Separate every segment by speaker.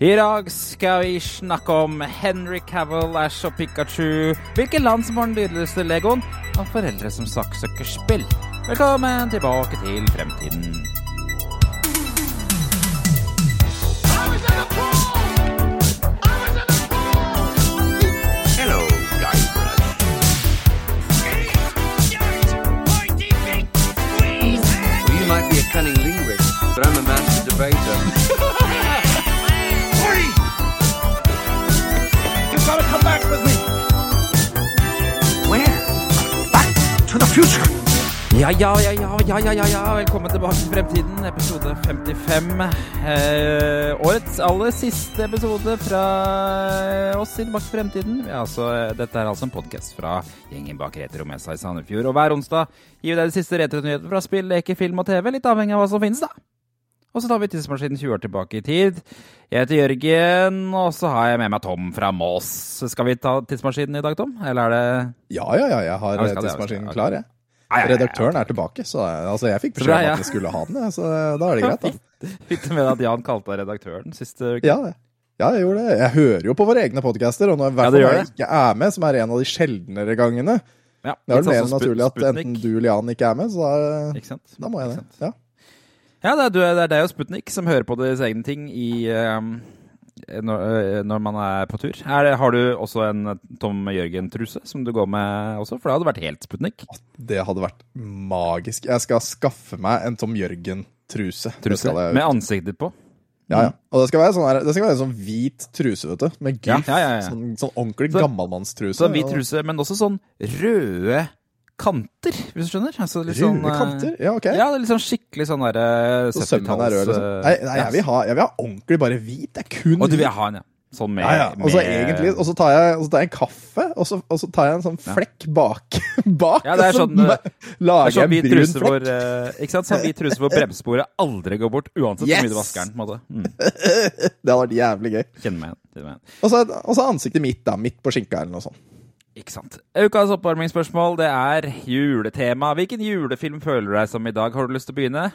Speaker 1: I dag skal vi snakke om Henry Cavill, Ash og Pikachu, hvilke land som har den nydeligste legoen, og foreldre som saksøker spill. Velkommen tilbake til fremtiden. Ja, ja, ja, ja, ja, ja, ja. Velkommen tilbake til Fremtiden, episode 55. Eh, årets aller siste episode fra oss i Tilbake til Fremtiden. Ja, altså, dette er altså en podkast fra gjengen bak Retromessa i Sandefjord. Og hver onsdag gir vi deg de siste retronyhetene fra spill, leker, film og TV, litt avhengig av hva som finnes, da. Og så tar vi tidsmaskinen 20 år tilbake i tid. Jeg heter Jørgen, og så har jeg med meg Tom fra Mås. Skal vi ta tidsmaskinen i dag, Tom? Eller er det
Speaker 2: Ja, ja, ja, jeg har tidsmaskinen klar, jeg. Redaktøren er tilbake, så altså, jeg fikk beskjed om at vi skulle ha den, så da er det greit, da.
Speaker 1: Fikk du med deg at Jan kalte deg redaktøren siste uke?
Speaker 2: Ja, ja, jeg gjorde det. Jeg hører jo på våre egne podcaster, og når, i
Speaker 1: Ja,
Speaker 2: jeg ikke er med, som er en av de sjeldnere gangene,
Speaker 1: Ja,
Speaker 2: det er vel mer
Speaker 1: sånn som
Speaker 2: naturlig at enten du eller Jan ikke er med, så da, da må jeg det. Ja.
Speaker 1: Ja, det er, det er deg og Sputnik som hører på deres egne ting i ehm, når, øh, når man er på tur. Er har du også en Tom Jørgen-truse som du går med også? For det hadde vært helt Sputnik.
Speaker 2: Det hadde vært magisk. Jeg skal skaffe meg en Tom Jørgen-truse.
Speaker 1: Truse med ansiktet ditt på.
Speaker 2: Ja, ja. Og det skal være sånn, det skal være en sånn hvit truse, vet du. Med
Speaker 1: Ja, ja, ja, ja.
Speaker 2: Sånn, sånn ordentlig
Speaker 1: Så-
Speaker 2: gammalmannstruse.
Speaker 1: Så hvit truse, men også sånn røde kanter, hvis du skjønner. Altså litt sånn, øh,
Speaker 2: kanter? Ja, ok.
Speaker 1: Ja, det er litt sånn skikkelig sånn derre
Speaker 2: Så sømmen er rød, liksom. Nei, nei jeg, vil ha, jeg vil ha ordentlig bare hvit. Det er kun
Speaker 1: Og du vil ha en, ja. Sånn med,
Speaker 2: Ja, ja. Og så egentlig, og så tar tar jeg en kaffe, og så, og så tar jeg en sånn flekk bak. bak
Speaker 1: Ja, det er
Speaker 2: og så
Speaker 1: sånn, eh, er
Speaker 2: lager
Speaker 1: sånn
Speaker 2: jeg en brun
Speaker 1: flekk. hvor eh, Ikke sant? Sånn hvit truse hvor bremsesporet aldri går bort, uansett hvor mye du vasker den. på en måte. Mm.
Speaker 2: Det hadde vært jævlig gøy.
Speaker 1: Kjenner meg igjen.
Speaker 2: og så ansiktet mitt, da. Midt på skinka eller noe sånt.
Speaker 1: Ikke sant. Ukas oppvarmingsspørsmål det er juletema. Hvilken julefilm føler du deg som i dag? Har du lyst til å begynne?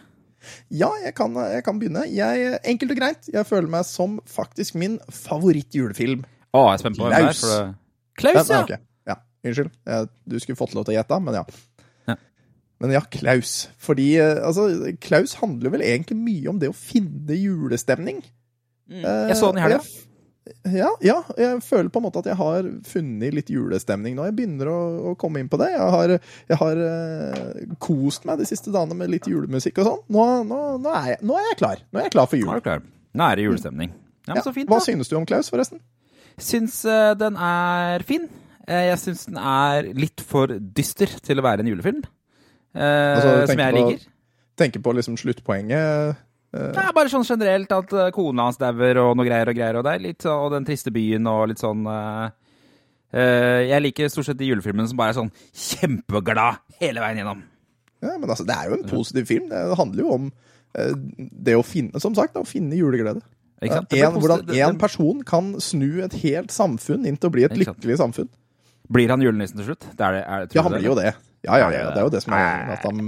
Speaker 2: Ja, jeg kan, jeg kan begynne. Jeg, enkelt og greit, jeg føler meg som faktisk min favorittjulefilm.
Speaker 1: Å, jeg er spent på hvem det er.
Speaker 2: Klaus.
Speaker 1: For det... Klaus,
Speaker 2: Ja,
Speaker 1: ja!
Speaker 2: ja. Unnskyld. Du skulle fått lov til å gjette, men ja.
Speaker 1: Ja.
Speaker 2: Men ja, Klaus. Fordi eh, altså, Klaus handler vel egentlig mye om det å finne julestemning.
Speaker 1: Mm. Jeg så den i
Speaker 2: Eh,
Speaker 1: helga.
Speaker 2: Ja, ja, jeg føler på en måte at jeg har funnet litt julestemning nå. Jeg begynner å, å komme inn på det. Jeg har, jeg har uh, kost meg de siste dagene med litt julemusikk og sånn. Nå, nå, nå, er jeg, nå er jeg klar. Nå er jeg klar for
Speaker 1: Nå
Speaker 2: jul.
Speaker 1: er du klar. Nå er det julestemning. Ja, men. Så fint,
Speaker 2: Hva synes du om Klaus, forresten?
Speaker 1: Syns uh, den er fin. Uh, jeg syns den er litt for dyster til å være en julefilm.
Speaker 2: Altså,
Speaker 1: som jeg
Speaker 2: på-
Speaker 1: liker.
Speaker 2: Tenker på liksom sluttpoenget. Eh,
Speaker 1: Ja, bare sånn generelt at eh, kona hans dauer og noe greier og greier, og det er litt og den triste byen og litt sånn uh, Jeg liker stort sett de julefilmene som bare er sånn kjempeglad hele veien gjennom.
Speaker 2: Ja, men altså, det er jo en positiv film. Det handler jo om uh, det å finne, som sagt, da, å finne juleglede. En, hvordan én person kan snu et helt samfunn inn til å bli et lykkelig samfunn.
Speaker 1: Blir han julenissen til slutt? Det er det, er det,
Speaker 2: Ja, han blir jo det. Ja, ja, ja, det er jo det som er at han,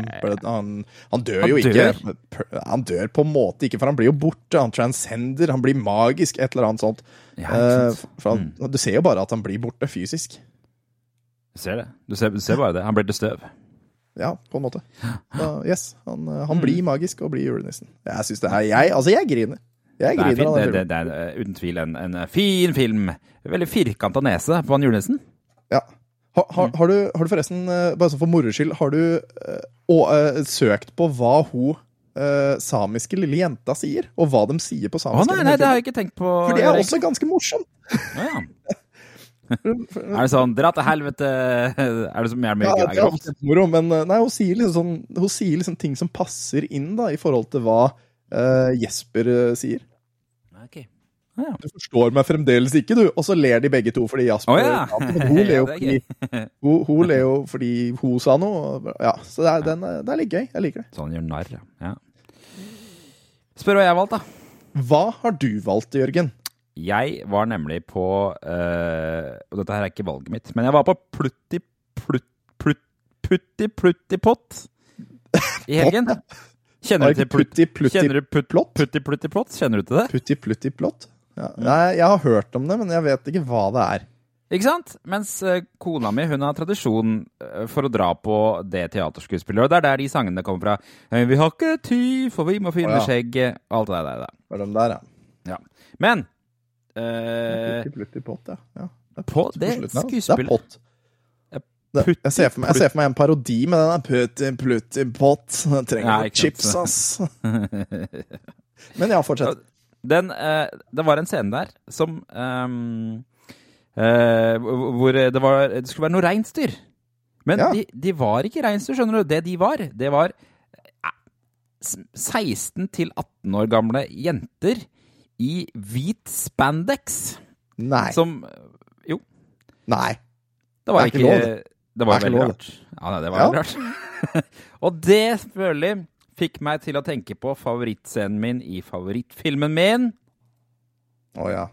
Speaker 2: han, han dør
Speaker 1: Han
Speaker 2: jo
Speaker 1: dør?
Speaker 2: ikke. Han dør på en måte ikke, for han blir jo borte. Han transcender, han blir magisk, et eller annet sånt.
Speaker 1: Ja?
Speaker 2: Eh, for han, Du ser jo bare at han blir borte fysisk.
Speaker 1: Du ser det. Du ser, du ser bare det. Han blir til støv.
Speaker 2: Ja, på en måte. Så, yes, han, eh,
Speaker 1: Mm.
Speaker 2: blir magisk og blir julenissen. Jeg synes det er Jeg, altså, jeg griner. Jeg
Speaker 1: Det er,
Speaker 2: griner
Speaker 1: fin, det, det, det er eh, uten tvil en, en fin film. Veldig firkanta nese på han julenissen.
Speaker 2: Ja. Har, har,
Speaker 1: Mm.
Speaker 2: har, du, har du forresten, eh, bare sånn for moro skyld, har du eh, å, eh, søkt på hva hun samiske lille jenta sier? Og hva de sier på
Speaker 1: Å nei, nei, det har jeg ikke tenkt på.
Speaker 2: For det er også ganske morsomt.
Speaker 1: Å, ja. Er det sånn 'dra til helvete' Er det så mer, mer
Speaker 2: Ja, det er også moro, men nei, hun sier liksom, sånn, hun sier liksom ting som passer inn da, i forhold til hva uh, Jesper sier.
Speaker 1: Ok. Ja.
Speaker 2: Du forstår meg fremdeles ikke, du. Og så ler de begge to fordi Jasper
Speaker 1: oh, ja.
Speaker 2: hun, ler jo fordi, hun, hun ler jo fordi hun sa noe. Ja, så det er, den, det er litt gøy. Jeg liker det.
Speaker 1: Sånn gjør narr, ja. Spør hva jeg valgte, da.
Speaker 2: Hva har du valgt, Jørgen?
Speaker 1: Jeg var nemlig på øh, Og dette her er ikke valget mitt, men jeg var på Plutti Plutti Plutti Pott i helgen. Kjenner du til
Speaker 2: Plutti
Speaker 1: Plutti
Speaker 2: Plott?
Speaker 1: Putti Plutti Pott? Kjenner du til det?
Speaker 2: Plutti Plutti Plott? Ja. Jeg, jeg har hørt om det, men jeg vet ikke hva det er.
Speaker 1: Ikke sant? Mens eh, kona mi hun har tradisjon eh, for å dra på det teaterskuespillet. Og det er der de sangene kommer fra. Eh, Vi har ikke tid, for vi må finne
Speaker 2: oh, ja.
Speaker 1: skjegget. Alt det der.
Speaker 2: Det er den der, ja.
Speaker 1: Ja. Men eh,
Speaker 2: Plutti, pott, ja. ja. Det er pott
Speaker 1: det
Speaker 2: slutten. Det er
Speaker 1: skuespillet
Speaker 2: pott. Det, jeg, ser for meg, jeg ser for meg en parodi med den der putti, plutti, pott. Jeg trenger
Speaker 1: Nei,
Speaker 2: chips, ass. Men ja, fortsett.
Speaker 1: Den, eh, det var en scene der som ehm, eh, Hvor det, var, det skulle være noe reinsdyr. Men
Speaker 2: Ja.
Speaker 1: de, de var ikke reinsdyr, skjønner du. Det de var, det var eh, s- 16 til 18 år gamle jenter i hvit spandex.
Speaker 2: Nei.
Speaker 1: Som Jo,
Speaker 2: Nei.
Speaker 1: det var
Speaker 2: Det ikke
Speaker 1: ikke
Speaker 2: lov, det.
Speaker 1: Var veldig rart. Ja, nei, det var
Speaker 2: Ja.
Speaker 1: rart. Og det selvfølgelig fikk meg til å tenke på favorittscenen min i favorittfilmen min.
Speaker 2: Å ja.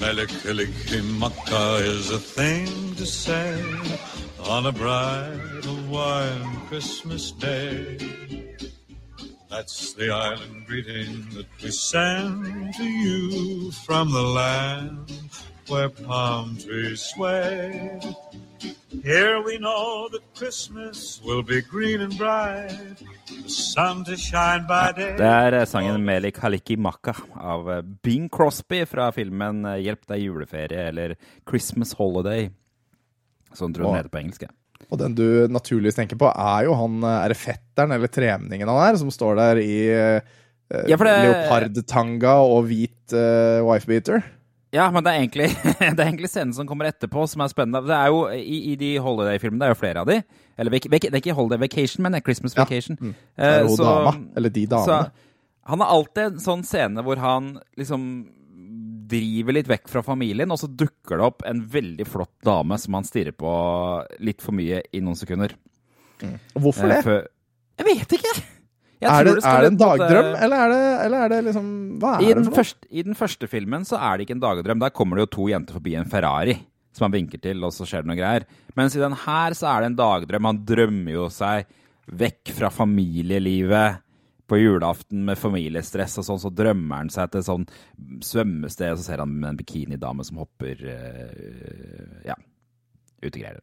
Speaker 3: Melikalikimaka is a thing to say on a bright Hawaiian Christmas day. That's the island greeting that we send to you from the land where palm trees sway. Here we know that Christmas will be green and bright, the sun to shine by day.
Speaker 1: Det er eh, sangen Melik Kaliki Maka av eh, Bing Crosby fra filmen eh, Hjelp deg juleferie eller Christmas Holiday. som tror den heter på engelsk.
Speaker 2: Og den du naturligvis tenker på, er jo han Er det fetteren eller tremenningen han er, som står der i eh,
Speaker 1: Ja, det-
Speaker 2: leopardtanga og hvit uh, wifebeater?
Speaker 1: Ja, men det er, egentlig, det er egentlig scenen som kommer etterpå som er spennende. Det er jo I, i de Holiday-filmene, det er jo flere av de. Eller det er ikke Holiday Vacation, men det er Christmas
Speaker 2: Ja.
Speaker 1: Vacation.
Speaker 2: Mm. Det er
Speaker 1: Eh,
Speaker 2: jo
Speaker 1: så-
Speaker 2: dama. Eller de damene.
Speaker 1: Så han har alltid en sånn scene hvor han liksom driver litt vekk fra familien, og så dukker det opp en veldig flott dame som han stirrer på litt for mye i noen sekunder.
Speaker 2: Hvorfor
Speaker 1: Eh,
Speaker 2: det?
Speaker 1: For, Jeg vet ikke!
Speaker 2: Er det, er det en
Speaker 1: dagdrøm,
Speaker 2: dagdrøm, eller er det, eller er det liksom Hva er det
Speaker 1: den,
Speaker 2: for noe?
Speaker 1: første, I den første filmen så er det ikke en dagdrøm. Der kommer det jo to jenter forbi en Ferrari som han vinker til, og så skjer det noe greier. Mens i den her så er det en dagdrøm. Han drømmer jo seg vekk fra familielivet. På julaften med familiestress og sånn, så drømmer han seg til sånn svømmested, og så ser han en bikinidame som hopper øh, Ja, utegreier.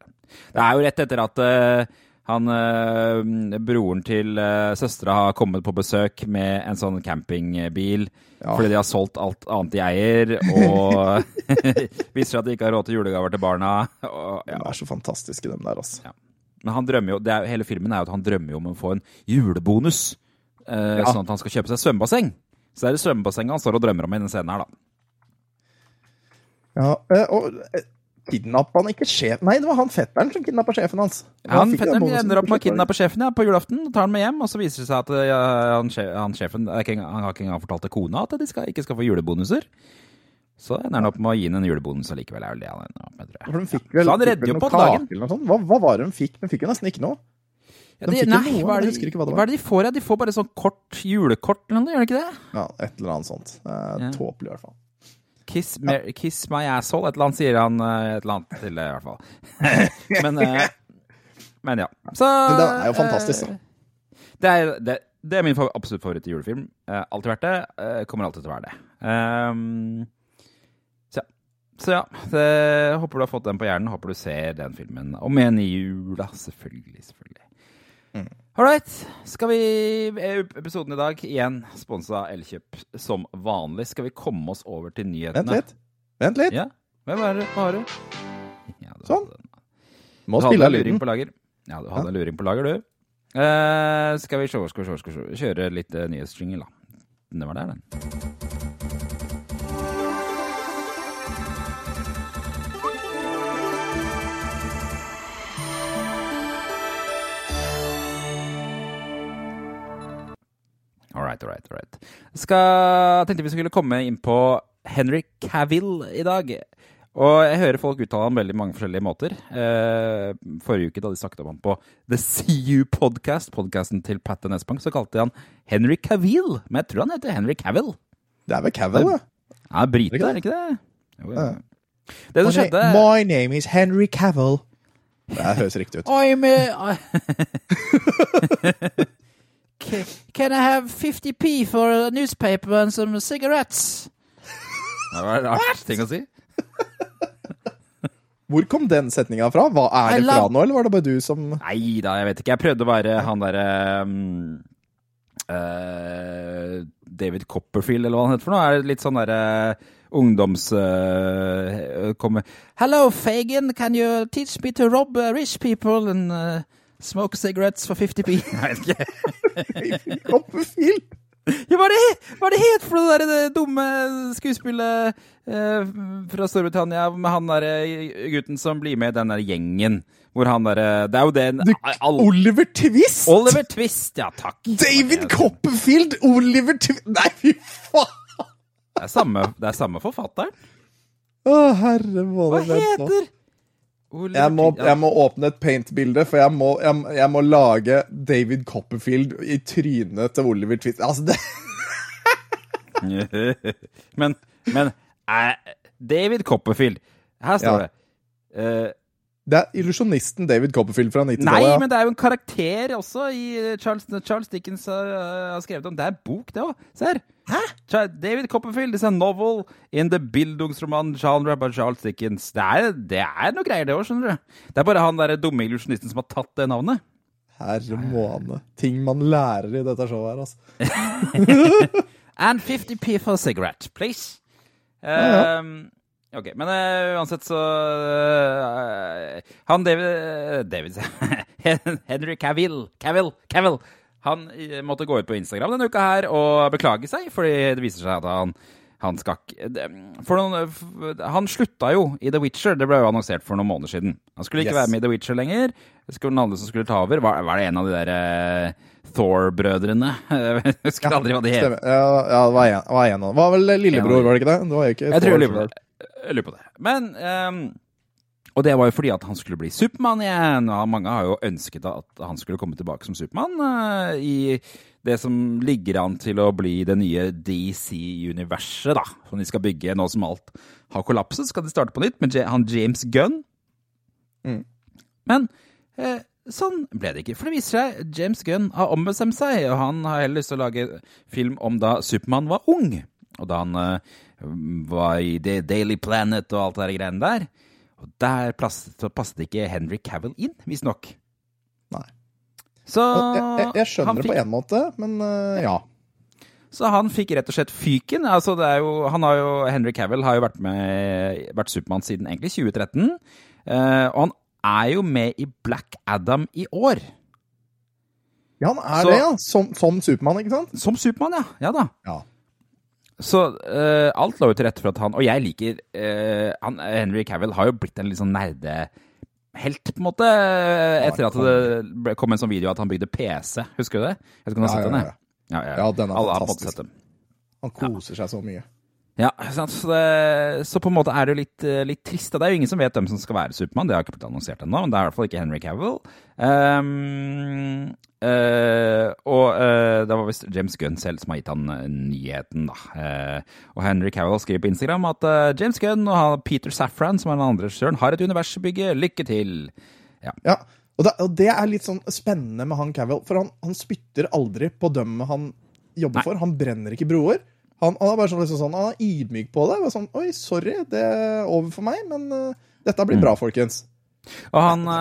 Speaker 1: Det er jo rett etter at eh, han, eh, broren til eh, søstera har kommet på besøk med en sånn campingbil
Speaker 2: Ja.
Speaker 1: fordi de har solgt alt annet de eier, og viser at de ikke har råd til julegaver til barna. Og, ja.
Speaker 2: De er så fantastiske, dem der, altså.
Speaker 1: Men han drømmer jo, det er, hele filmen er jo at han drømmer jo om å få en julebonus, eh,
Speaker 2: Ja.
Speaker 1: sånn at han skal kjøpe seg svømmebasseng. Så det er det svømmebassenget han står og drømmer om i denne scenen her, da.
Speaker 2: Ja, eh, og eh, kidnappa han ikke sjef... Nei, det var han fetteren som kidnappa sjefen hans.
Speaker 1: Han
Speaker 2: fikk den
Speaker 1: fetteren ender opp med å kidnappe sjefen ja, på julaften, tar han med hjem, og så viser det seg at ja, han, han sjefen ikke han har ikke engang fortalt til kona at de skal, ikke skal få julebonuser. Så ender han opp med å gi henne en julebonus allikevel. er det han ender opp med, tror jeg.
Speaker 2: De
Speaker 1: Så han redder jo på dagen.
Speaker 2: Hva, hva var det de fikk? De fikk jo nesten ikke noe.
Speaker 1: Ja,
Speaker 2: De
Speaker 1: de, nei, hva er, det,
Speaker 2: ikke hva det var.
Speaker 1: hva er det de får? Ja? De får bare sånn kort julekort eller noe, gjør de ikke det?
Speaker 2: Ja, Et eller annet sånt. Eh,
Speaker 1: Ja.
Speaker 2: Tåpelig, i hvert fall.
Speaker 1: Kiss, mer, kiss my asshole. Et eller annet sier han eh, et eller annet til det, i hvert fall. men, eh, men ja. Så
Speaker 2: Men det er jo fantastisk, da.
Speaker 1: eh, Det er, det, det er min absolutt favoritt julefilm. Eh, alltid vært det. kommer alltid til å være det. Um. Så ja, det, håper du har fått den på hjernen. Håper du ser den filmen. Om igjen i jula, selvfølgelig. selvfølgelig.
Speaker 2: Mm.
Speaker 1: Right. Skal vi eh, Episoden i dag igjen sponsa Elkjøp som vanlig. Skal vi komme oss over til nyhetene?
Speaker 2: Vent litt. Vent litt.
Speaker 1: Ja. Hvem er det? Hva har du? Ja, du
Speaker 2: Sånn. Må spille av
Speaker 1: luring
Speaker 2: lyden.
Speaker 1: på lager. Ja, du hadde luring på lager, du. Uh, skal vi se, skal vi se, skal vi se. Kjøre litt uh, nyhetsjingle, da. Det var der, den. Right, all right, all right. Skal, tenkte vi skulle komme inn på Henry Cavill i dag. Og jeg hører folk uttale ham veldig mange forskjellige måter. Eh, forrige uke da de snakket om ham på The CU Podcast, podcasten til Patten Nesbank, så kalte de han Henry Cavill. Men jeg tror han heter Henry Cavill.
Speaker 2: Det er vel Cavill, da.
Speaker 1: Ja, brite,
Speaker 2: Er det ikke
Speaker 1: det? Jo, ja. Det som skjedde
Speaker 2: My name is Henry Cavill. Det høres riktig ut.
Speaker 1: I'm a... Can I have 50p for a newspaper and some cigarettes? Det var en artig ting å si.
Speaker 2: Hvor kom den setninga fra? Hva Er
Speaker 1: I
Speaker 2: det fra
Speaker 1: love-
Speaker 2: nå, eller var det bare du som
Speaker 1: Nei da, jeg vet ikke. Jeg prøvde å være han derre um, eh, David Copperfield, eller hva han heter for noe. Er det litt sånn derre ungdoms... eh, komme Hello, Fagin, can you teach me to rob uh, rich people and uh, smoke cigarettes for 50p? Nei, ikke.
Speaker 2: Copperfield?
Speaker 1: Ja, hva er det, hva er det het for det der dumme skuespillet eh, fra Storbritannia med han der eh, gutten som blir med i den der gjengen? Hvor han derre Det er jo den
Speaker 2: Du,
Speaker 1: all-
Speaker 2: Oliver Twist?
Speaker 1: Oliver Twist, ja takk.
Speaker 2: David Copperfield! Oliver Twist Nei, fy faen!
Speaker 1: Det er samme, det er samme forfatteren.
Speaker 2: Å, herre
Speaker 1: Hva
Speaker 2: måne, vent
Speaker 1: heter
Speaker 2: Jeg må, jeg må åpne et paint-bilde, for jeg må, jeg, jeg må lage David Copperfield i trynet til Oliver Twist. Altså, det
Speaker 1: men men eh, David Copperfield Her står
Speaker 2: Ja.
Speaker 1: det. uh,
Speaker 2: Det er illusjonisten David Copperfield fra 90-tallet.
Speaker 1: Nei, men det er jo en karakter også i eh, Charles, Charles Dickens har, har skrevet om. Det er bok, det òg. Se her. Hæ? David Copperfield is a novel in the Bildungsroman-genre by Charles Dickens. Det er, det er noe greier, det òg, skjønner du. Det er bare han der dumme illusjonisten som har tatt det navnet.
Speaker 2: Herre måne. Ting man lærer i dette showet her, altså.
Speaker 1: And 50p for cigarette, please.
Speaker 2: Ja,
Speaker 1: ja. ok, men uh, uansett så uh, Han David eh, David Henry Cavill Cavill, Cavill Han eh, måtte gå ut på Instagram denne uka her og beklage seg, fordi det viser seg at han han skal ikke Han slutta jo i The Witcher. Det ble jo annonsert for noen måneder siden. Han skulle ikke
Speaker 2: Yes.
Speaker 1: være med i The Witcher lenger. Det skulle noen andre som skulle ta over. Var, var det en av de der uh, Thor-brødrene? Jeg husker aldri hva de het.
Speaker 2: Ja, ja, det var en, var en av dem. Var vel lillebror, var det ikke det? det ikke
Speaker 1: Jeg tror jeg lurer på det. Men ehm, Og det var jo fordi at han skulle bli Supermann igjen. Og mange har jo ønsket at han skulle komme tilbake som Supermann uh, i det som ligger an til å bli det nye DC-universet, da. Som de skal bygge nå som alt har kollapset. Skal de starte på nytt med han James Gunn.
Speaker 2: Mm.
Speaker 1: Men eh, sånn ble det ikke. For det viser seg James Gunn har ombestemt seg, og han har heller lyst til å lage film om da Supermann var ung. Og da han eh, var i The Daily Planet og alt det der greiene der. Og der passet, ikke Henry Cavill inn, visstnok.
Speaker 2: Nei.
Speaker 1: Så
Speaker 2: Jeg, jeg, jeg skjønner det på en måte, men uh, ja.
Speaker 1: Så han fikk rett og slett fyken. Altså, det jo, han har jo, Henry Cavill har jo vært, med, vært Supermann siden egentlig 2013. Uh, og han er jo med i Black Adam i år.
Speaker 2: Ja, han er
Speaker 1: Så-
Speaker 2: det, ja. Som, som Supermann, ikke sant?
Speaker 1: Som Supermann, ja. Ja da.
Speaker 2: Ja.
Speaker 1: Så uh, alt lå jo til rette for at han Og jeg liker uh, han, Henry Cavill har jo blitt en litt sånn nerdehelt, på en måte. Etter at det kom en sånn video at han bygde PC. Husker du det? Jeg om du har
Speaker 2: Ja, ja,
Speaker 1: den?
Speaker 2: ja.
Speaker 1: Ja, ja.
Speaker 2: Ja, den er
Speaker 1: Alle
Speaker 2: fantastisk. Han koser seg så mye.
Speaker 1: Ja. Så, det, så på en måte er det jo litt, litt trist. Det er jo ingen som vet hvem som skal være Supermann. Det har ikke blitt annonsert ennå, men det er i hvert fall ikke Henry Cavill. Ehm, eh, og uh, det var visst James Gunn selv som har gitt han eh, nyheten, da. Uh, og Henry Cavill skriver på Instagram at James Gunn og Peter Safran, som er den andre regissøren, har et univers å bygge. Lykke til!
Speaker 2: Ja, og det, og det er litt sånn spennende med han Cavill, for han, han spytter aldri på dem han jobber
Speaker 1: Nei.
Speaker 2: for. Han brenner ikke broer. Han, han er bare sånn, liksom sånn, han er ydmyk på det. Bare sånn, Oi, sorry, det er over for meg, men dette blir bra, folkens.
Speaker 1: Og han
Speaker 2: Ja,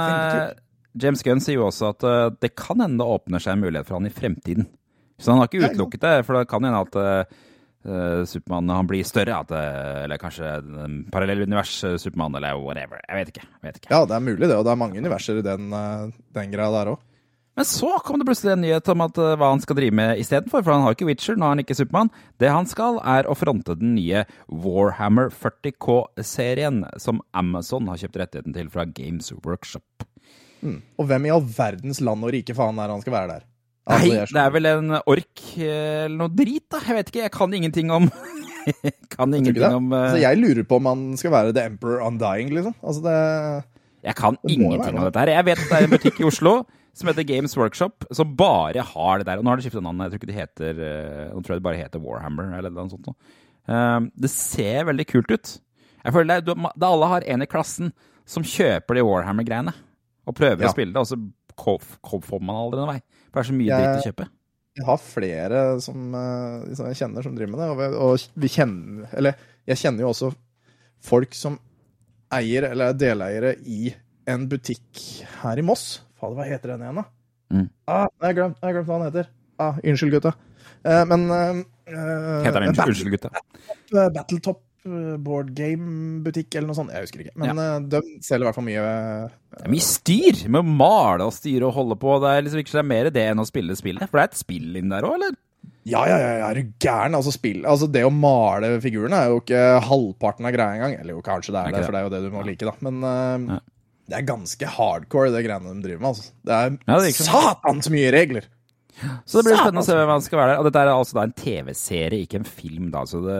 Speaker 2: det
Speaker 1: James Gunn sier jo også at eh, det kan hende det åpner seg en mulighet for han i fremtiden. Så han har ikke utelukket det, for det kan hende at uh, Supermann han blir større. At, uh, eller kanskje en parallell univers uh, Supermann, eller whatever. Jeg vet ikke. Jeg vet ikke.
Speaker 2: Ja, det er mulig, det, og det er mange universer i den, uh, den greia der òg.
Speaker 1: Men så kom det plutselig en nyhet om at, eh, hva han skal drive med istedenfor. For han har ikke Witcher, nå er han ikke Supermann. Det han skal, er å fronte den nye Warhammer 40K-serien, som Amazon har kjøpt rettigheten til fra Games Workshop.
Speaker 2: Og hvem i all verdens land og rike faen er han skal være der?
Speaker 1: Nei,
Speaker 2: Altså, jeg
Speaker 1: det er vel en ork eh, eller noe drit, da. Jeg vet ikke, jeg kan ingenting om Kan ingenting
Speaker 2: jeg
Speaker 1: om uh...
Speaker 2: Altså, jeg lurer på om han skal være The Emperor Undying, liksom. Altså, det
Speaker 1: Jeg kan
Speaker 2: det
Speaker 1: ingenting om dette her. Jeg vet at det er en butikk i Oslo som heter Games Workshop, som bare har det der. Og nå har de skiftet navn. Jeg tror ikke de heter eh, Nå tror jeg det bare heter Warhammer, eller noe sånt. noe. Eh, det ser veldig kult ut. Jeg føler det, det Alle har en i klassen som kjøper de Warhammer-greiene. Og prøver
Speaker 2: Ja.
Speaker 1: å spille det, og så ko- får man aldri noen vei. For det er så mye
Speaker 2: Jeg-
Speaker 1: dritt å kjøpe.
Speaker 2: Jeg har flere som, eh, som jeg kjenner som driver med det, og vi, og vi kjenner Eller jeg kjenner jo også folk som eier, eller er deleiere i en butikk her i Moss. Fader, hva heter den igjen, da?
Speaker 1: Mm.
Speaker 2: Ah, jeg har glemt, glemt hva den heter. Ah, unnskyld, gutta. Eh, men eh,
Speaker 1: Heter den Unnskyld, gutta.
Speaker 2: eh, Battletop eh, board game-butikk eller noe sånt. Jeg husker ikke. Men ja. de selger i hvert fall mye eh,
Speaker 1: Det er mye styr med å male og styre og holde på. Det er liksom ikke så mer det enn å spille spillet. For det er et spill inn der òg, eller?
Speaker 2: Ja, ja, ja, er du gæren? Altså, spill, altså, det å male figurene er jo ikke halvparten av greia engang. Eller jo, kanskje det er
Speaker 1: Er
Speaker 2: det,
Speaker 1: det?
Speaker 2: for det er jo det du må like, da. Men
Speaker 1: uh,
Speaker 2: det er ganske hardcore, det greiene de driver med. Altså. Det er
Speaker 1: Ja, det sånn.
Speaker 2: satans mye regler!
Speaker 1: Så det blir spennende å se hvem han skal være der. Og dette er altså da en TV-serie, ikke en film, da. Så det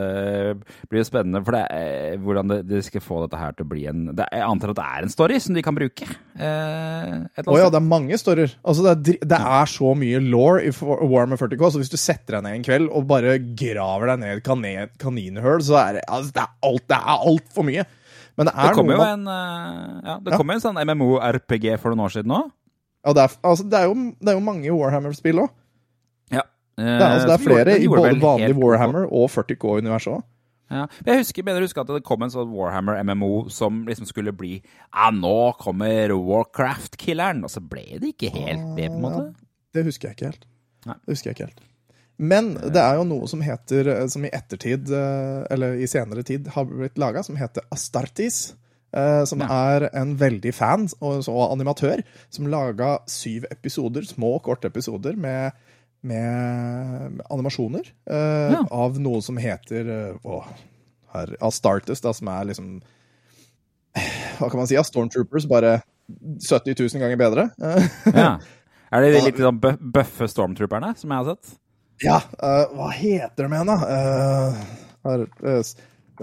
Speaker 1: blir jo spennende for det, er- hvordan de skal få dette her til å bli en det, Jeg antar at det er en story som de kan bruke. Eh, et
Speaker 2: ja, det er mange storyer. Altså, det, er, det er så mye law i Warhammer 40K, så hvis du setter deg ned en kveld og bare graver deg ned i et kanin, kaninhull, så er det, altså, det er alt, det er altfor mye. Men det er
Speaker 1: Det kommer jo en, eh, ja, det
Speaker 2: Ja.
Speaker 1: kom jo en sånn MMO-RPG for noen år siden òg.
Speaker 2: Ja, det er, altså, det er, jo, det er jo mange Warhammer-spill òg.
Speaker 1: Ja.
Speaker 2: Det er, altså, det er flere i både vanlig Warhammer og 40K-universet òg.
Speaker 1: Ja. Jeg husker, mener du husker at det kom en sånn Warhammer MMO som liksom skulle bli Ja, nå kommer Warcraft-killeren! Og så ble det ikke helt det, på en måte.
Speaker 2: Det husker jeg ikke helt.
Speaker 1: Nei.
Speaker 2: Det husker jeg ikke helt. Men det er jo noe som heter, som i ettertid, eh, eller i senere tid, har blitt laga, som heter Astartes. Eh, Som
Speaker 1: Ja.
Speaker 2: er en veldig fan og så animatør, som laga syv episoder, små, korte episoder med, med animasjoner eh,
Speaker 1: Ja.
Speaker 2: av noe som heter eh, å, her, Astartes, da, som er liksom Hva kan man si? Ja, Stormtroopers, bare 70 000 ganger bedre.
Speaker 1: Ja. Er det litt sånn bøffe stormtrooperne, som jeg har sett?
Speaker 2: Ja, Uh, hva heter de igjen, da? Uh, her, eh,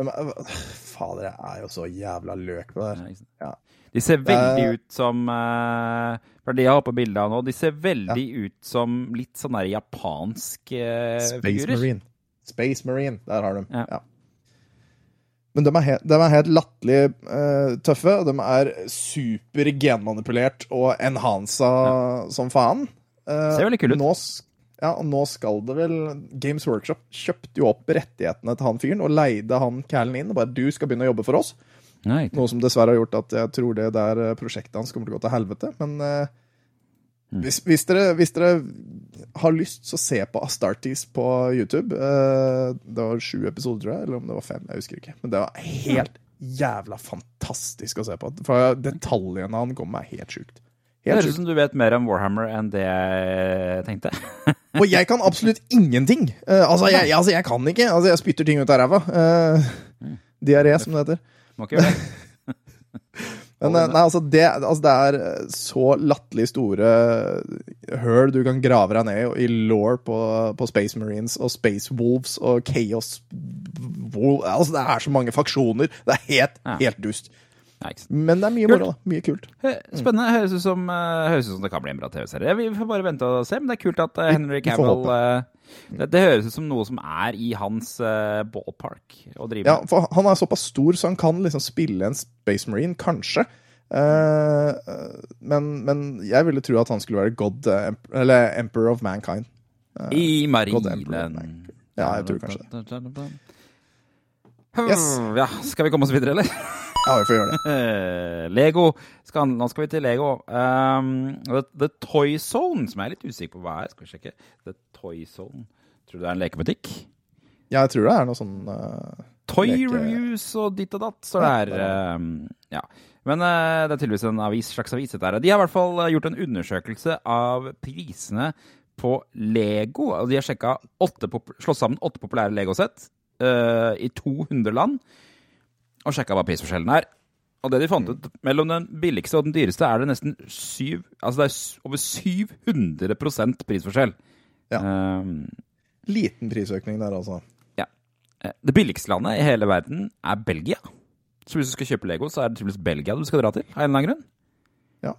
Speaker 2: er- fader, jeg er jo så jævla løk på det
Speaker 1: Ja,
Speaker 2: her. Ja.
Speaker 1: De ser veldig ut som eh, For de jeg har på bildet av nå, de ser veldig ut som litt sånn der japansk eh,
Speaker 2: Space
Speaker 1: figurer.
Speaker 2: Marine. Space Marine, der har de.
Speaker 1: Ja.
Speaker 2: Ja. Men de er, helt, de er helt latterlig uh, tøffe. og De er super genmanipulert og enhansa som faen. Uh,
Speaker 1: Ser veldig kul ut.
Speaker 2: Nå, ja, og nå skal det vel Games Workshop kjøpte jo opp rettighetene til han fyren og leide han Callen inn. og bare du skal begynne å jobbe for oss.
Speaker 1: Nei,
Speaker 2: Noe som dessverre har gjort at jeg tror det der eh, prosjektet hans kommer til å gå til helvete. Men eh,
Speaker 1: Mm.
Speaker 2: hvis, hvis, dere, hvis dere har lyst, så se på Astartes på YouTube. Eh, det var sju episoder, tror jeg, eller om det var fem. Jeg husker ikke. Men det var helt jævla fantastisk å se på. For detaljene han kom med, er helt sjukt. Helt
Speaker 1: høres ut som du vet mer om Warhammer enn det jeg tenkte.
Speaker 2: Og jeg kan absolutt ingenting! Uh, altså, jeg, altså, jeg kan ikke. Altså, jeg spytter ting ut av ræva. Uh, Diaré, som det heter.
Speaker 1: Må ikke gjøre det.
Speaker 2: Men eh, nei, altså det, altså det er så latterlig store høl du kan grave deg ned i, i law på, på Space Marines og Space Wolves og Chaos Wolf, Altså, det er så mange faksjoner. Det er helt,
Speaker 1: Ja.
Speaker 2: helt dust. Men det er mye moro. Mye kult.
Speaker 1: Spennende. Høres ut som, eh, høres ut som det kan bli en bra TV-serie. Vi får bare vente og se. Men det er kult at eh, Henry Cavill eh, det, det høres ut som noe som er i hans ballpark å drive
Speaker 2: Ja, for han er såpass stor, så han kan liksom spille en Space Marine, kanskje. Men, men jeg ville tro at han skulle være God, eller Emperor of Mankind.
Speaker 1: I marinen.
Speaker 2: Ja, jeg tror kanskje
Speaker 1: det.
Speaker 2: Yes.
Speaker 1: Ja, skal vi komme oss videre, eller?
Speaker 2: Ja, vi får gjøre det.
Speaker 1: Lego. Skal, nå skal vi til Lego. Um, The, The Toy Zone, som jeg er litt usikker på hva er. Skal vi sjekke. The Toy Zone. Tror du det er en lekebutikk?
Speaker 2: Ja, Jeg tror det er noe sånn uh,
Speaker 1: Toy
Speaker 2: Leke-
Speaker 1: reviews og ditt og datt, står det
Speaker 2: Ja,
Speaker 1: her.
Speaker 2: er
Speaker 1: Um, ja. Men uh, det er tydeligvis en avis, slags avis. Dette her. De har i hvert fall eh, gjort en undersøkelse av prisene på Lego. Og de har sjekka slått sammen åtte populære Lego-sett uh, i 200 land. Og sjekka hva prisforskjellen er. Og det de fant ut, mellom den billigste og den dyreste er det nesten syv Altså det er over 700% prisforskjell.
Speaker 2: Ja.
Speaker 1: Um,
Speaker 2: liten prisøkning der, altså.
Speaker 1: Ja. Det billigste landet i hele verden er Belgia. Så hvis du skal kjøpe Lego, så er det tydeligvis Belgia du skal dra til. Av en eller annen grunn.
Speaker 2: Ja.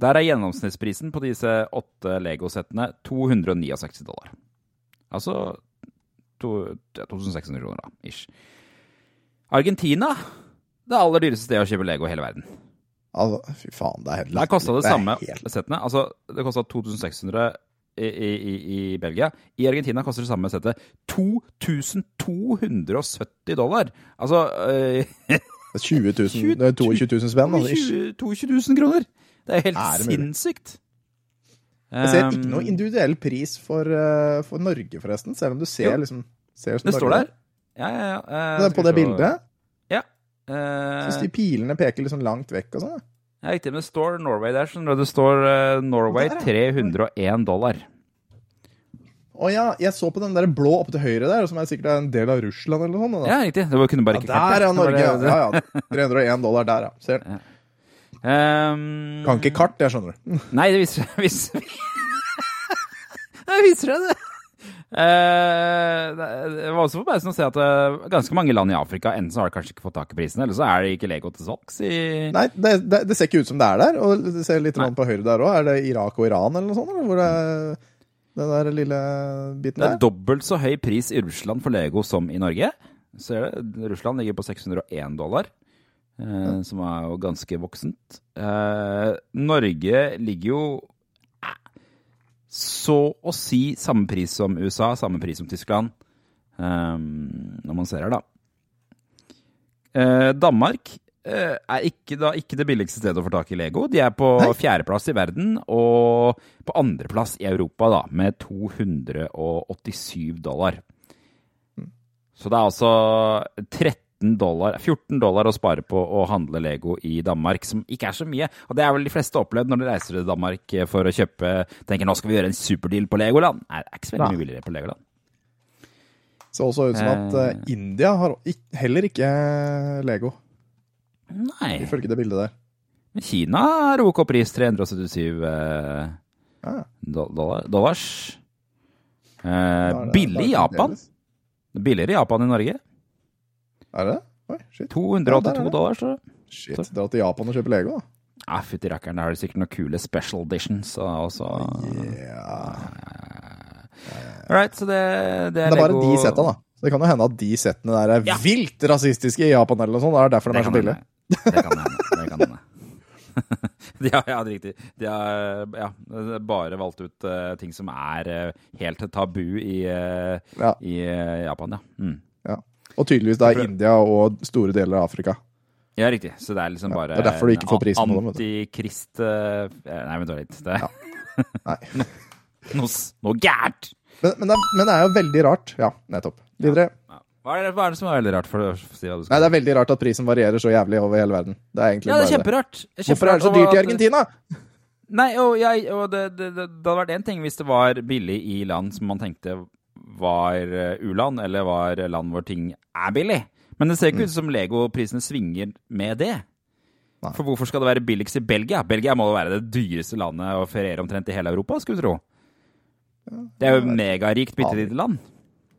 Speaker 1: Der er gjennomsnittsprisen på disse åtte Lego-settene 269 dollar. Altså to, ja, 2600 kroner, da. Ish. Argentina. Det aller dyreste stedet å kjøpe Lego i hele verden.
Speaker 2: Altså, fy faen, det er helt
Speaker 1: Der kosta det samme
Speaker 2: helt-
Speaker 1: settene. Altså, det kosta 2600 i, i, i, Belgia. I Argentina koster det samme settet 2270 dollar. Altså øh,
Speaker 2: 20 000, det er 22 000 spenn. Altså,
Speaker 1: 22 22 000 kroner! Det er helt
Speaker 2: Er det
Speaker 1: sinnssykt.
Speaker 2: Jeg ser ikke
Speaker 1: Um,
Speaker 2: noe individuell pris for, eh, for Norge, forresten. Selv om du ser
Speaker 1: Jo.
Speaker 2: liksom ser
Speaker 1: Det står
Speaker 2: Norge.
Speaker 1: der. Ja, ja, ja. Uh,
Speaker 2: på det bildet.
Speaker 1: Ja. Uh,
Speaker 2: Syns de pilene peker litt sånn langt vekk og sånn. ja.
Speaker 1: Ja, riktig, men det står Norway der. Sånn. Det står uh, Norway
Speaker 2: Der,
Speaker 1: 301 dollar.
Speaker 2: Å ja, jeg så på den der blå oppe til høyre der, som er sikkert er en del av Russland eller noe sånt. Da.
Speaker 1: Ja, riktig. Det var- kunne bare
Speaker 2: Ja, der er Norge, ja.
Speaker 1: Det
Speaker 2: ja, ja. 301 dollar der, ja. Ser.
Speaker 1: Ehm,
Speaker 2: Kan ikke kart, jeg skjønner du.
Speaker 1: Nei, det viser viser, Det viser det, det. Eh, det var også forbausende å se at eh, ganske mange land i Afrika enten så har de kanskje ikke fått tak i prisene, eller så er det ikke Lego til salgs i
Speaker 2: Nei, det, det, det ser ikke ut som det er der. Og det ser litt på høyre der òg. Er det Irak og Iran eller noe sånt? Eller? Hvor det er den der lille biten
Speaker 1: Det er
Speaker 2: der?
Speaker 1: dobbelt så høy pris i Russland for Lego som i Norge. Ser det? Russland ligger på 601 dollar, eh, som er jo ganske voksent. Eh, Norge ligger jo så å si samme pris som USA, samme pris som Tyskland, um, når man ser her, da. Uh, Danmark uh, er ikke, da, ikke det billigste stedet å få tak i Lego. De er på fjerdeplass i verden og på andreplass i Europa da, med 287 dollar. Så det er altså 13 dollar, 14 dollar å spare på å handle Lego i Danmark, som ikke er så mye. Og det er vel de fleste opplevd når de reiser til Danmark for å kjøpe tenker nå skal vi gjøre en superdeal på Legoland. Nei, det er ikke så veldig mye billigere på Legoland.
Speaker 2: Så også ut som at eh,
Speaker 1: Eh.
Speaker 2: India har heller ikke Lego,
Speaker 1: Nei.
Speaker 2: ifølge det bildet der.
Speaker 1: Men Kina har OK pris 377 eh,
Speaker 2: Ja,
Speaker 1: dollar, dollars. Eh, billig i Japan. Billigere i Japan enn i Norge.
Speaker 2: Er det? Oi, shit.
Speaker 1: 282
Speaker 2: Ja, der er det.
Speaker 1: dollar, står det.
Speaker 2: shit. Dra til Japan og kjøpe Lego, da.
Speaker 1: Ja, fytti rakkeren, der har de sikkert noen kule special editions. Og så,
Speaker 2: Ja.
Speaker 1: All right, så det, det er
Speaker 2: Det er bare
Speaker 1: Lego-
Speaker 2: de setta, da. Så det kan jo hende at de settene der er
Speaker 1: Ja.
Speaker 2: vilt rasistiske i Japan, eller noe sånt. Det er derfor de er så billige.
Speaker 1: Det kan hende. Det kan hende. ja, ja, det er riktig. De har ja, bare valgt ut uh, ting som er uh, helt tabu i, uh,
Speaker 2: Ja.
Speaker 1: i Japan, ja. Mm.
Speaker 2: Ja. Og tydeligvis da India og store deler av Afrika.
Speaker 1: Ja, riktig. Så det er liksom bare
Speaker 2: det er derfor du ikke får prisen på dem.
Speaker 1: Antikrist eh, Nei, vent litt. Det Ja.
Speaker 2: Nei.
Speaker 1: noe, noe gærent!
Speaker 2: Men, men, det er, men det er jo veldig rart. Ja, nettopp. Videre.
Speaker 1: Ja. Hva, er det, hva er det som er veldig rart? for å si hva du skal
Speaker 2: Nei, det er veldig rart at prisen varierer så jævlig over hele verden. Det er egentlig
Speaker 1: Ja, det er kjemperart. Det
Speaker 2: Hvorfor er det så dyrt i Argentina?
Speaker 1: Nei, og, jeg, og det, det, det, det hadde vært én ting hvis det var billig i land som man tenkte var eh, u-land, eller var land hvor ting er billig. Men det ser ikke ut som Lego-prisene svinger med det.
Speaker 2: Nei.
Speaker 1: For hvorfor skal det være billigst i Belgia? Belgia må jo være det dyreste landet å feriere omtrent i hele Europa, skulle du tro. Det er jo megarikt, bitte lite land.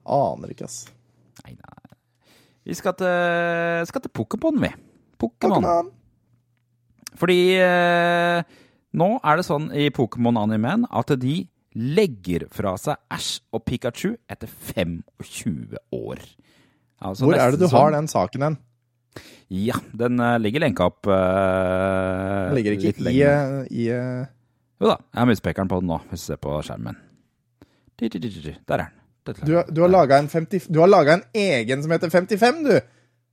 Speaker 2: Aner ikke, ass.
Speaker 1: Nei, nei. Vi skal til, skal til Pokémon, vi. Pokémon.
Speaker 2: Pokémon.
Speaker 1: Fordi eh, nå er det sånn i Pokémon-animen at de legger fra seg Ash og Pikachu etter 25 år. Altså
Speaker 2: Hvor er det du har den saken hen?
Speaker 1: Ja, den uh, ligger lenka opp uh,
Speaker 2: Den ligger ikke i, eh, i uh...
Speaker 1: Jo da, jeg har muspekeren på den nå, hvis du ser på skjermen. Der er den.
Speaker 2: Du, du har laga en, 50 du har laget en egen som heter 55, du.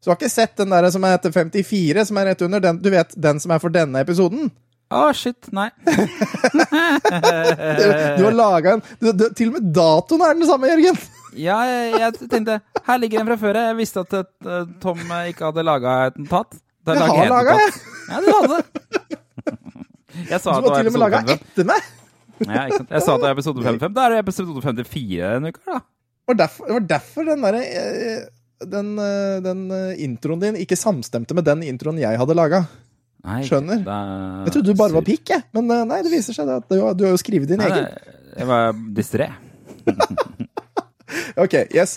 Speaker 2: Så du har ikke sett den der som heter 54, som er rett under den, du vet, den som er for denne episoden?
Speaker 1: Å, shit, nei.
Speaker 2: Du, har laget en du, du, Til og med datoen er den samme, Jørgen!
Speaker 1: Ja, jeg, jeg tenkte Her ligger den fra før. Jeg visste at eh, Tom ikke hadde laga et notat.
Speaker 2: Jeg har laga, jeg!
Speaker 1: Ja, du hadde det. Jeg sa
Speaker 2: Du
Speaker 1: at
Speaker 2: har til og med laga etter meg!
Speaker 1: Ja, ikke sant? Jeg sa at det var episode 55. Da er det episode 54 en uke, da.
Speaker 2: Det var derfor, det var derfor den derre eh, den, eh, den eh, introen din ikke samstemte med den introen jeg hadde laga.
Speaker 1: Nei,
Speaker 2: Skjønner.
Speaker 1: Er,
Speaker 2: Jeg trodde du bare var pikk, jeg. Men eh, nei, det viser seg at du, har- du har jo skrevet din
Speaker 1: Nei,
Speaker 2: egen.
Speaker 1: Jeg var distré.
Speaker 2: Ok, yes.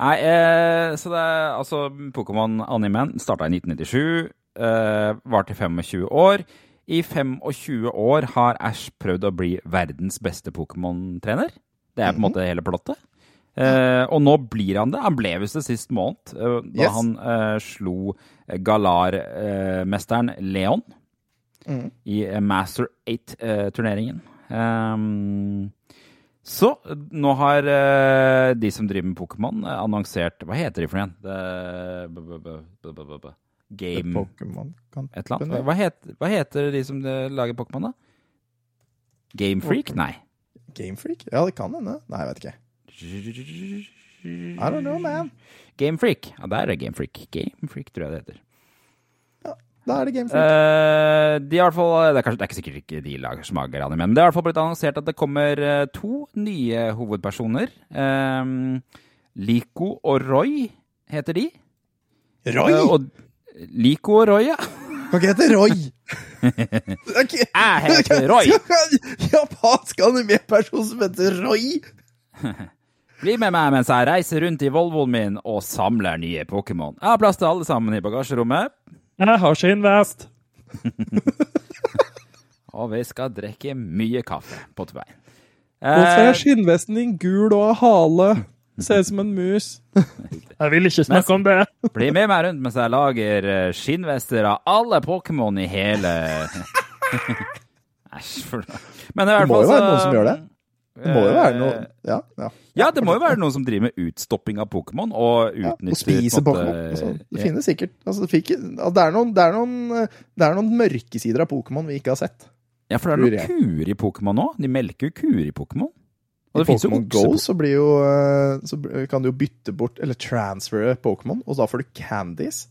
Speaker 1: Nei, eh, så det er altså Pokémon-animen starta i 1997, eh, var til 25 år. I 25 år har Ash prøvd å bli verdens beste Pokémon-trener. Det er på en måte hele plottet. Eh, og nå blir han det. Han ble visst det sist måned, eh, da
Speaker 2: Yes.
Speaker 1: han eh, slo Galar-mesteren Leon.
Speaker 2: Mm.
Speaker 1: i eh, Master 8-turneringen. Um, så nå har eh, de som driver med Pokémon, eh, annonsert Hva heter de for igjen? B- Game et eller annet. Hva heter, hva heter de som eh, lager Pokémon, da? Game Freak? Nei.
Speaker 2: Game Freak? Ja, det kan hende. Nei, jeg vet ikke. I don't know, man.
Speaker 1: Game Freak. Ja, der er Game Freak. Game Freak, tror jeg det heter.
Speaker 2: Da er det Game Freak.
Speaker 1: Eh, de har i hvert fall, det, er kanskje, det er ikke sikkert ikke de lager som lager anime, men det har i hvert fall blitt annonsert at det kommer eh, to nye hovedpersoner. Um, Lico og Roy heter de.
Speaker 2: Roy!
Speaker 1: Uh, og Lico og Roy, ja.
Speaker 2: Kan ikke hete Roy! Okay.
Speaker 1: Jeg heter Roy.
Speaker 2: Japansk animeperson som heter Roy!
Speaker 1: Bli med meg mens jeg reiser rundt i Volvoen min og samler nye Pokémon. Jeg har plass til alle sammen i bagasjerommet,
Speaker 4: Jeg har skinnvest.
Speaker 1: og vi skal drikke mye kaffe på vei.
Speaker 4: Hvorfor
Speaker 1: Eh,
Speaker 4: er skinnvesten din gul og har hale? Ser ut som en mus. Jeg vil ikke snakke om det.
Speaker 1: Bli med meg rundt mens jeg lager eh, skinnvester av alle Pokémon i hele Æsj, for noe. Men i
Speaker 2: Det må jo være noen som gjør det. Det må jo være noe Ja, ja.
Speaker 1: Ja, det må jo være noen som driver med utstopping av Pokémon og
Speaker 2: ja. Og spiser Pokémon. Altså, det finnes sikkert altså, det, fikk, altså, det, er noen, det, er noen, det er noen mørkesider av Pokémon vi ikke har sett.
Speaker 1: Ja, for det er noen kuer i Pokémon nå. De melker jo kuer i Pokémon. Og
Speaker 2: I Pokémon Go så blir jo eh, Så kan du jo bytte bort, eller transfere Pokémon, og da får du candies.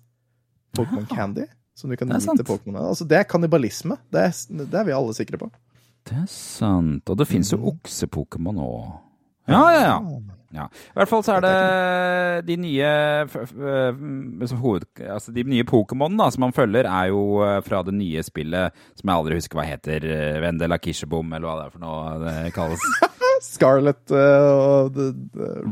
Speaker 2: Pokémon Candy. Som du kan gi til Pokémon. Altså, det er kannibalisme. Det er, det er vi alle sikre på.
Speaker 1: Det er sant. Og det finnes jo
Speaker 2: oksepokémon
Speaker 1: okse-Pokémon òg. Ja, ja, ja. ja. I hvert fall så er det de nye eh, som hoved, altså De nye Pokémon som man følger, er jo eh, fra det nye spillet som jeg aldri husker hva heter. eh, Vendela Kishebom, eller hva det er for noe det kalles.
Speaker 2: Scarlett eh, og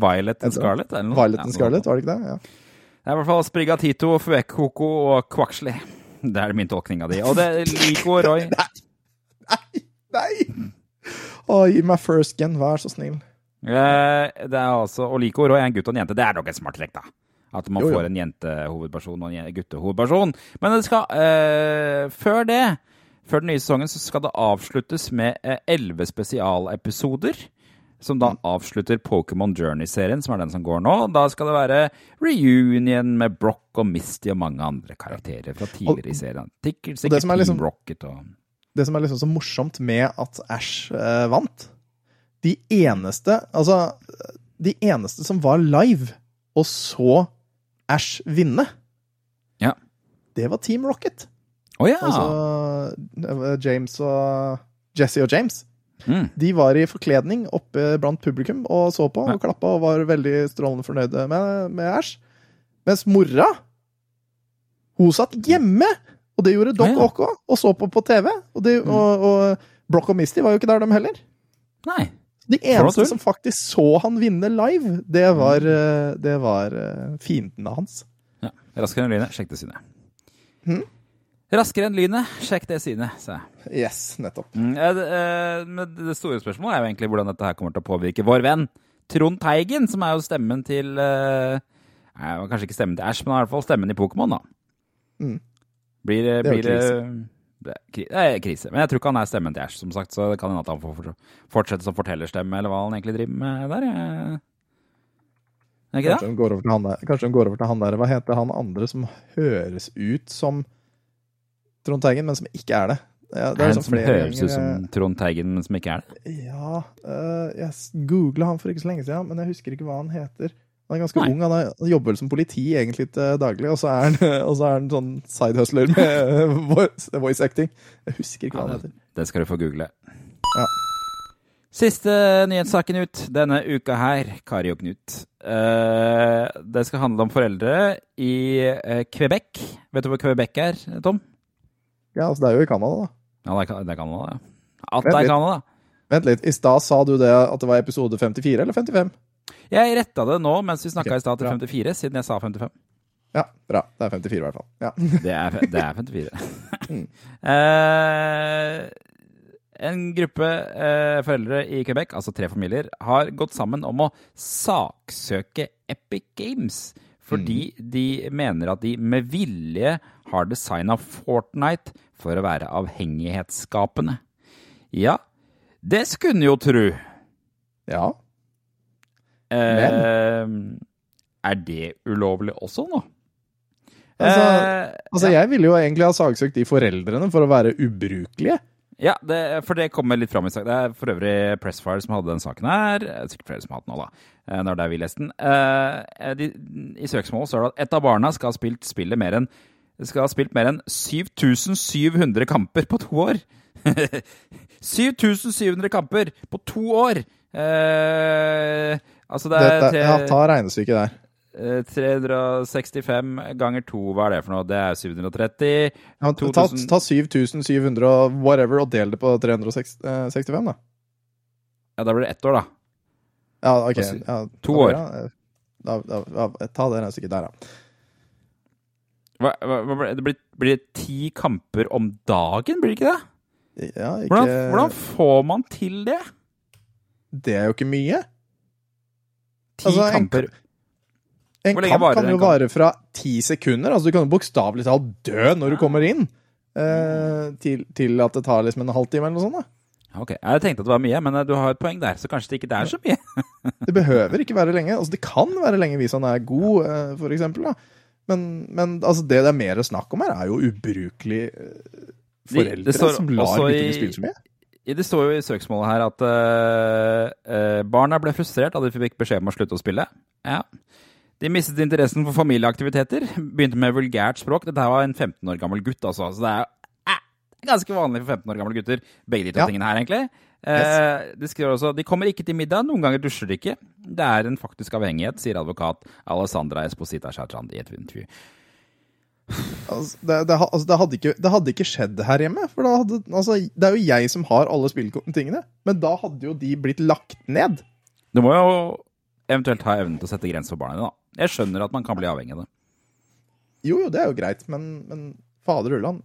Speaker 1: Violet and Scarlet? Eller noe?
Speaker 2: Violet and Scarlet, var det ikke det? Ja.
Speaker 1: Det er i hvert fall Sprigatito, Fuekoko og Quaxley. Det er min tolkning av de. Og det er Lico og Roy.
Speaker 2: Nei! Å, gi meg first gen, vær så snill.
Speaker 1: Eh, Det er altså, og Lico og en gutt og en jente. Det er nok et smart trekk, da. At man
Speaker 2: Jo, jo.
Speaker 1: får en jentehovedperson og en guttehovedperson. Men det skal eh, Før det, før den nye sesongen, så skal det avsluttes med eh, elleve spesialepisoder. Som da avslutter Pokémon Journey-serien, som er den som går nå. Da skal det være reunion med Brock og Misty og mange andre karakterer fra tidligere i serien. Sikkert,
Speaker 2: det
Speaker 1: sikkert
Speaker 2: som er liksom-
Speaker 1: Team Rocket og
Speaker 2: Det som er liksom så morsomt med at Ash eh, vant De eneste Altså, de eneste som var live og så Ash vinne,
Speaker 1: Ja.
Speaker 2: det var Team Rocket.
Speaker 1: Å ja!
Speaker 2: Altså James og Jesse og James.
Speaker 1: Mm.
Speaker 2: De var i forkledning oppe blant publikum og så på og klappa og var veldig strålende fornøyde med, med Ash. Mens mora, hun satt hjemme! Og det gjorde Doc. Ock òg, og så på på TV. Og, de, og, og Brock og Misty var jo ikke der, dem heller.
Speaker 1: Nei.
Speaker 2: De eneste som faktisk så han vinne live, det var, eh, det var eh, fiendene hans.
Speaker 1: Ja. Raskere enn lynet, sjekk det synet.
Speaker 2: Hm?
Speaker 1: Raskere enn lynet, sjekk det synet, sa jeg.
Speaker 2: Yes, nettopp.
Speaker 1: Mm, eh, det, men det store spørsmålet er jo egentlig hvordan dette her kommer til å påvirke vår venn Trond Teigen, som er jo stemmen til nei, Kanskje ikke stemmen til Ash, men i hvert fall stemmen i Pokémon, da.
Speaker 2: Mm.
Speaker 1: Blir det
Speaker 2: Det er
Speaker 1: blir det, er det er krise. Men jeg tror ikke han er stemmen til Æsj, som sagt, så det kan hende at han får fortsette som fortellerstemme, eller hva han egentlig driver med der. Er ikke
Speaker 2: Kanskje
Speaker 1: det?
Speaker 2: de han der. Kanskje de går over til han der. Hva heter han andre som høres ut som Trond Teigen, men som ikke er det? Ja,
Speaker 1: Det er en
Speaker 2: liksom
Speaker 1: som høres ut som Trond Teigen, men som ikke er det.
Speaker 2: Ja Jeg googla han for ikke så lenge siden, men jeg husker ikke hva han heter. Han er ganske
Speaker 1: Nei.
Speaker 2: ung. Han, er, han jobber som politi egentlig til daglig, og så er han, så er han sånn sidehustler med voice, voice acting. Jeg husker ikke hva han heter.
Speaker 1: Det skal du få google.
Speaker 2: Ja.
Speaker 1: Siste nyhetssaken ut denne uka her, Kari og Knut. Uh, det skal handle om foreldre i uh, Quebec. Vet du hvor Quebec er, Tom?
Speaker 2: Ja, altså Det er jo i Canada, da.
Speaker 1: Ja, det er, det er Canada, ja. At det er. Canada.
Speaker 2: Vent litt. I stad sa du det at det var episode 54 eller 55?
Speaker 1: Jeg retta det nå mens vi snakka
Speaker 2: okay,
Speaker 1: i stad til 54, siden jeg sa 55.
Speaker 2: Ja, bra. Det er 54 i hvert fall. Ja.
Speaker 1: Det er, det er 54. uh, en gruppe eh, foreldre i Quebec, altså tre familier, har gått sammen om å saksøke Epic Games Fordi de mener at de med vilje har designa Fortnite for å være avhengighetsskapende. Ja, det skulle en jo tru.
Speaker 2: Ja.
Speaker 1: Eh, er det ulovlig også nå?
Speaker 2: Altså, altså ja. jeg ville jo egentlig ha saksøkt de foreldrene for å være ubrukelige.
Speaker 1: Ja, det, for det kommer litt fram i saken. Det er for øvrig Pressfire som hadde den saken her. Er Sikkert flere som har hatt den òg, da. eh, Når det er vi leste den. Eh, de, I søksmålet står det at ett av barna skal ha spilt spillet mer enn skal ha spilt mer enn 7700 kamper på to år. 7700 kamper på to år! Eh, altså, det er
Speaker 2: Dette, ja, ta regnestykket der.
Speaker 1: eh, 365 ganger 2, hva er det for noe? Det er 730.
Speaker 2: Ja, ta,
Speaker 1: 2000
Speaker 2: ta 7700 og whatever og del det på 365, da.
Speaker 1: Ja, da blir det ett år, da.
Speaker 2: Ja, OK. Ja,
Speaker 1: To år.
Speaker 2: Da, da, da, ta det regnestykket der.
Speaker 1: Hva, hva, hva, det blir, blir det ti kamper om dagen, blir det ikke det?
Speaker 2: Ja, ikke
Speaker 1: Hvordan, hvordan får man til det?
Speaker 2: Det er jo ikke mye.
Speaker 1: Ti
Speaker 2: Altså,
Speaker 1: kamper
Speaker 2: En
Speaker 1: en
Speaker 2: kamp kan jo
Speaker 1: kamp?
Speaker 2: vare fra ti sekunder. Altså, du kan jo bokstavelig talt dø når du kommer inn. Eh, til, til at det tar liksom en halvtime eller noe sånt. da.
Speaker 1: Ok, Jeg tenkte at det var mye, men eh, du har et poeng der, så kanskje det ikke er så mye.
Speaker 2: Det behøver ikke være lenge. Altså, det kan være lenge hvis han er god, eh, for eksempel. Da. Men, men altså, det det er mer snakk om her, er jo ubrukelige eh, foreldre som lar guttene spille så mye.
Speaker 1: Det står jo i søksmålet her at eh, eh, barna ble frustrert da de fikk beskjed om å slutte å spille. Ja. De mistet interessen for familieaktiviteter. Begynte med vulgært språk. Dette var en 15 år gammel gutt, altså. Så det er eh, ganske vanlig for 15 år gamle gutter, begge de to
Speaker 2: Ja.
Speaker 1: tingene her, egentlig. Yes. de skriver også de kommer ikke til middag, noen ganger dusjer de ikke. Det er en faktisk avhengighet, sier advokat Alessandra Esposita Chatrand i et intervju.
Speaker 2: Altså, det, det, altså, det, hadde ikke, det hadde ikke skjedd her hjemme. For hadde, altså, det er jo jeg som har alle spilltingene. Men da hadde jo de blitt lagt ned.
Speaker 1: Du må jo eventuelt ha evnen til å sette grenser for barna dine, da. Jeg skjønner at man kan bli avhengig av det.
Speaker 2: Jo, jo, det er jo greit, men, men fader ulland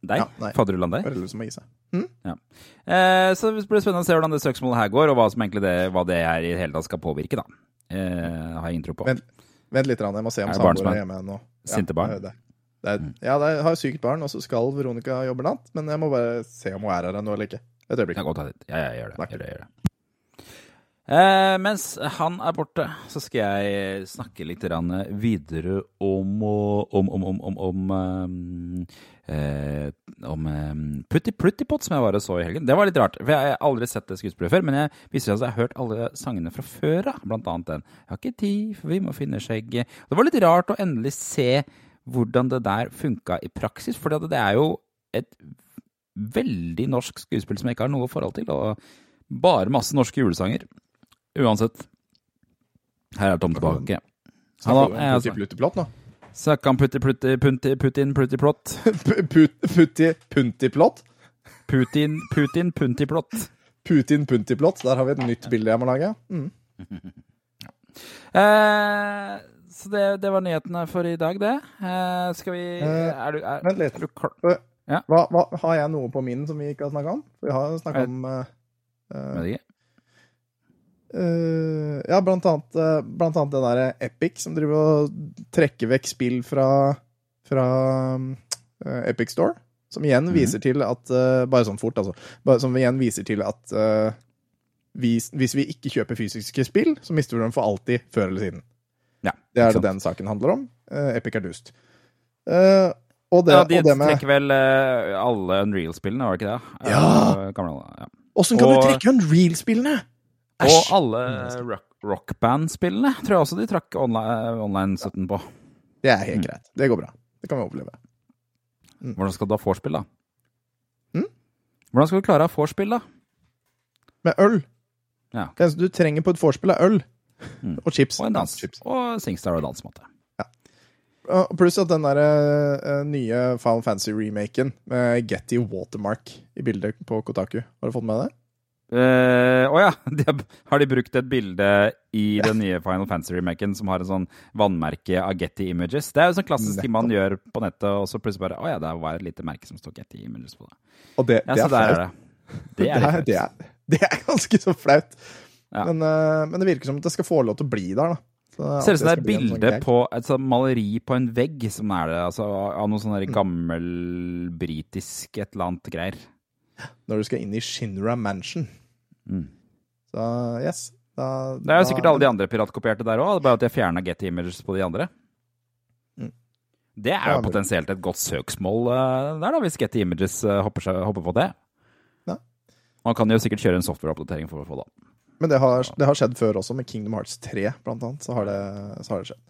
Speaker 1: Deg?
Speaker 2: Ja, nei.
Speaker 1: Fadderullan deg?
Speaker 2: Foreldre som må gi seg.
Speaker 1: Eh, så det blir spennende å se hvordan det søksmålet her går, og hva, som egentlig det, hva det er i hele tatt skal påvirke, da. Eh, har jeg intro på.
Speaker 2: Vent, vent litt, jeg må se om
Speaker 1: Er det barn som
Speaker 2: samboer
Speaker 1: er-
Speaker 2: er hjemme nå.
Speaker 1: Sinte barn?
Speaker 2: er det. Det er, ja, det er, jeg har sykt barn, og så skal Veronica jobbe natt. Men jeg må bare se om hun er her ennå eller ikke. Et øyeblikk.
Speaker 1: Ja, ja, jeg gjør det. Gjør det, gjør det. Eh, mens han er borte, så skal jeg snakke litt videre om om om om om om, um, eh, om um, Putti Pluttipott, som jeg bare så i helgen. Det var litt rart, for jeg har aldri sett det skuespillet før. Men jeg visste at jeg har hørt alle sangene fra før av, blant annet den 'Jeg har ikke tid, for vi må finne skjegget'. Det var litt rart å endelig se hvordan det der funka i praksis, for det er jo et veldig norsk skuespill som jeg ikke har noe forhold til, og bare masse norske julesanger. Uansett. Her er Tom tilbake. Hallo, jeg altså- Sakkan putti plutti punti Putin putti plott.
Speaker 2: Putti-puntiplott.
Speaker 1: Putin Putin punti plott.
Speaker 2: Putin-puntiplott. Der har vi et nytt bilde jeg må lage. Mm.
Speaker 1: Eh, så det, det var nyhetene for i dag, det. Eh, skal vi
Speaker 2: Eh,
Speaker 1: Er du, er,
Speaker 2: vent litt.
Speaker 1: er du klar? Ja.
Speaker 2: Hva, hva, har jeg noe på min som vi ikke har snakka om? Vi har snakka
Speaker 1: Jeg-
Speaker 2: om eh, Eh, ja, blant annet, uh, blant annet det der Epic, som driver og trekker vekk spill fra, fra uh, Epic Store. Som igjen
Speaker 1: Mhm.
Speaker 2: viser til at Bare sånn fort, altså. Bare, som igjen viser til at eh, hvis, vi ikke kjøper fysiske spill, så mister vi dem for alltid, før eller siden.
Speaker 1: Ja,
Speaker 2: Det er det den saken handler om. Epic er dust. Uh, og, det,
Speaker 1: ja, de
Speaker 2: og det med
Speaker 1: trekker vel uh, alle Unreal-spillene, var det ikke det?
Speaker 2: Ja.
Speaker 1: Gamle, ja.
Speaker 2: Kan
Speaker 1: og-
Speaker 2: du trekke Unreal-spillene?!
Speaker 1: Og alle rock, rockband-spillene tror jeg også de trakk online- online-støtten på.
Speaker 2: Det er
Speaker 1: Mm.
Speaker 2: helt greit. Det går bra. Det kan vi overleve.
Speaker 1: Hvordan skal du ha vorspiel, da?
Speaker 2: Mm?
Speaker 1: Hvordan skal du klare å ha vorspiel, da?
Speaker 2: Med øl.
Speaker 1: Ja.
Speaker 2: Det eneste du trenger på et vorspiel, er øl.
Speaker 1: Mm.
Speaker 2: Og chips.
Speaker 1: Og en dans.
Speaker 2: Chips.
Speaker 1: Og Singstar og dansemåte.
Speaker 2: Ja. Pluss at den der uh, nye Final Fantasy-remaken med Getty Watermark i bildet på Kotaku. Har du fått med det?
Speaker 1: Eh, oh ja! De har, har de brukt et bilde i den nye Final Fantasy-remaken som har en sånn vannmerke av Getty Images? Det er jo sånn klassisk ting man gjør på nettet, og så plutselig bare Å ja, det var et lite merke som står Getty Images på det.
Speaker 2: Og det,
Speaker 1: Ja,
Speaker 2: det er flaut.
Speaker 1: det. Det er
Speaker 2: Det det, er, ganske så flaut.
Speaker 1: Ja.
Speaker 2: Men, uh, men det virker som at det skal få lov til å bli der, da.
Speaker 1: Ser ut som det er
Speaker 2: et sånn
Speaker 1: bilde på et sånt maleri på en vegg, som er det, altså, av noe sånn
Speaker 2: Mm.
Speaker 1: gammel britisk et eller annet greier.
Speaker 2: Når du skal inn i Shinra Mansion.
Speaker 1: Mm.
Speaker 2: Så yes. Da,
Speaker 1: Det er jo sikkert alle de andre piratkopierte der òg, bare at har fjerna Getty Images på de andre.
Speaker 2: Mm.
Speaker 1: Det er jo potensielt et godt søksmål eh, der, da, hvis Getty Images eh, hopper, seg, hopper på det.
Speaker 2: Ja.
Speaker 1: Man kan jo sikkert kjøre en softwareoppdatering for å få det.
Speaker 2: Men det har, det har skjedd før også, med Kingdom Hearts 3 blant annet. Så har det, så har det skjedd.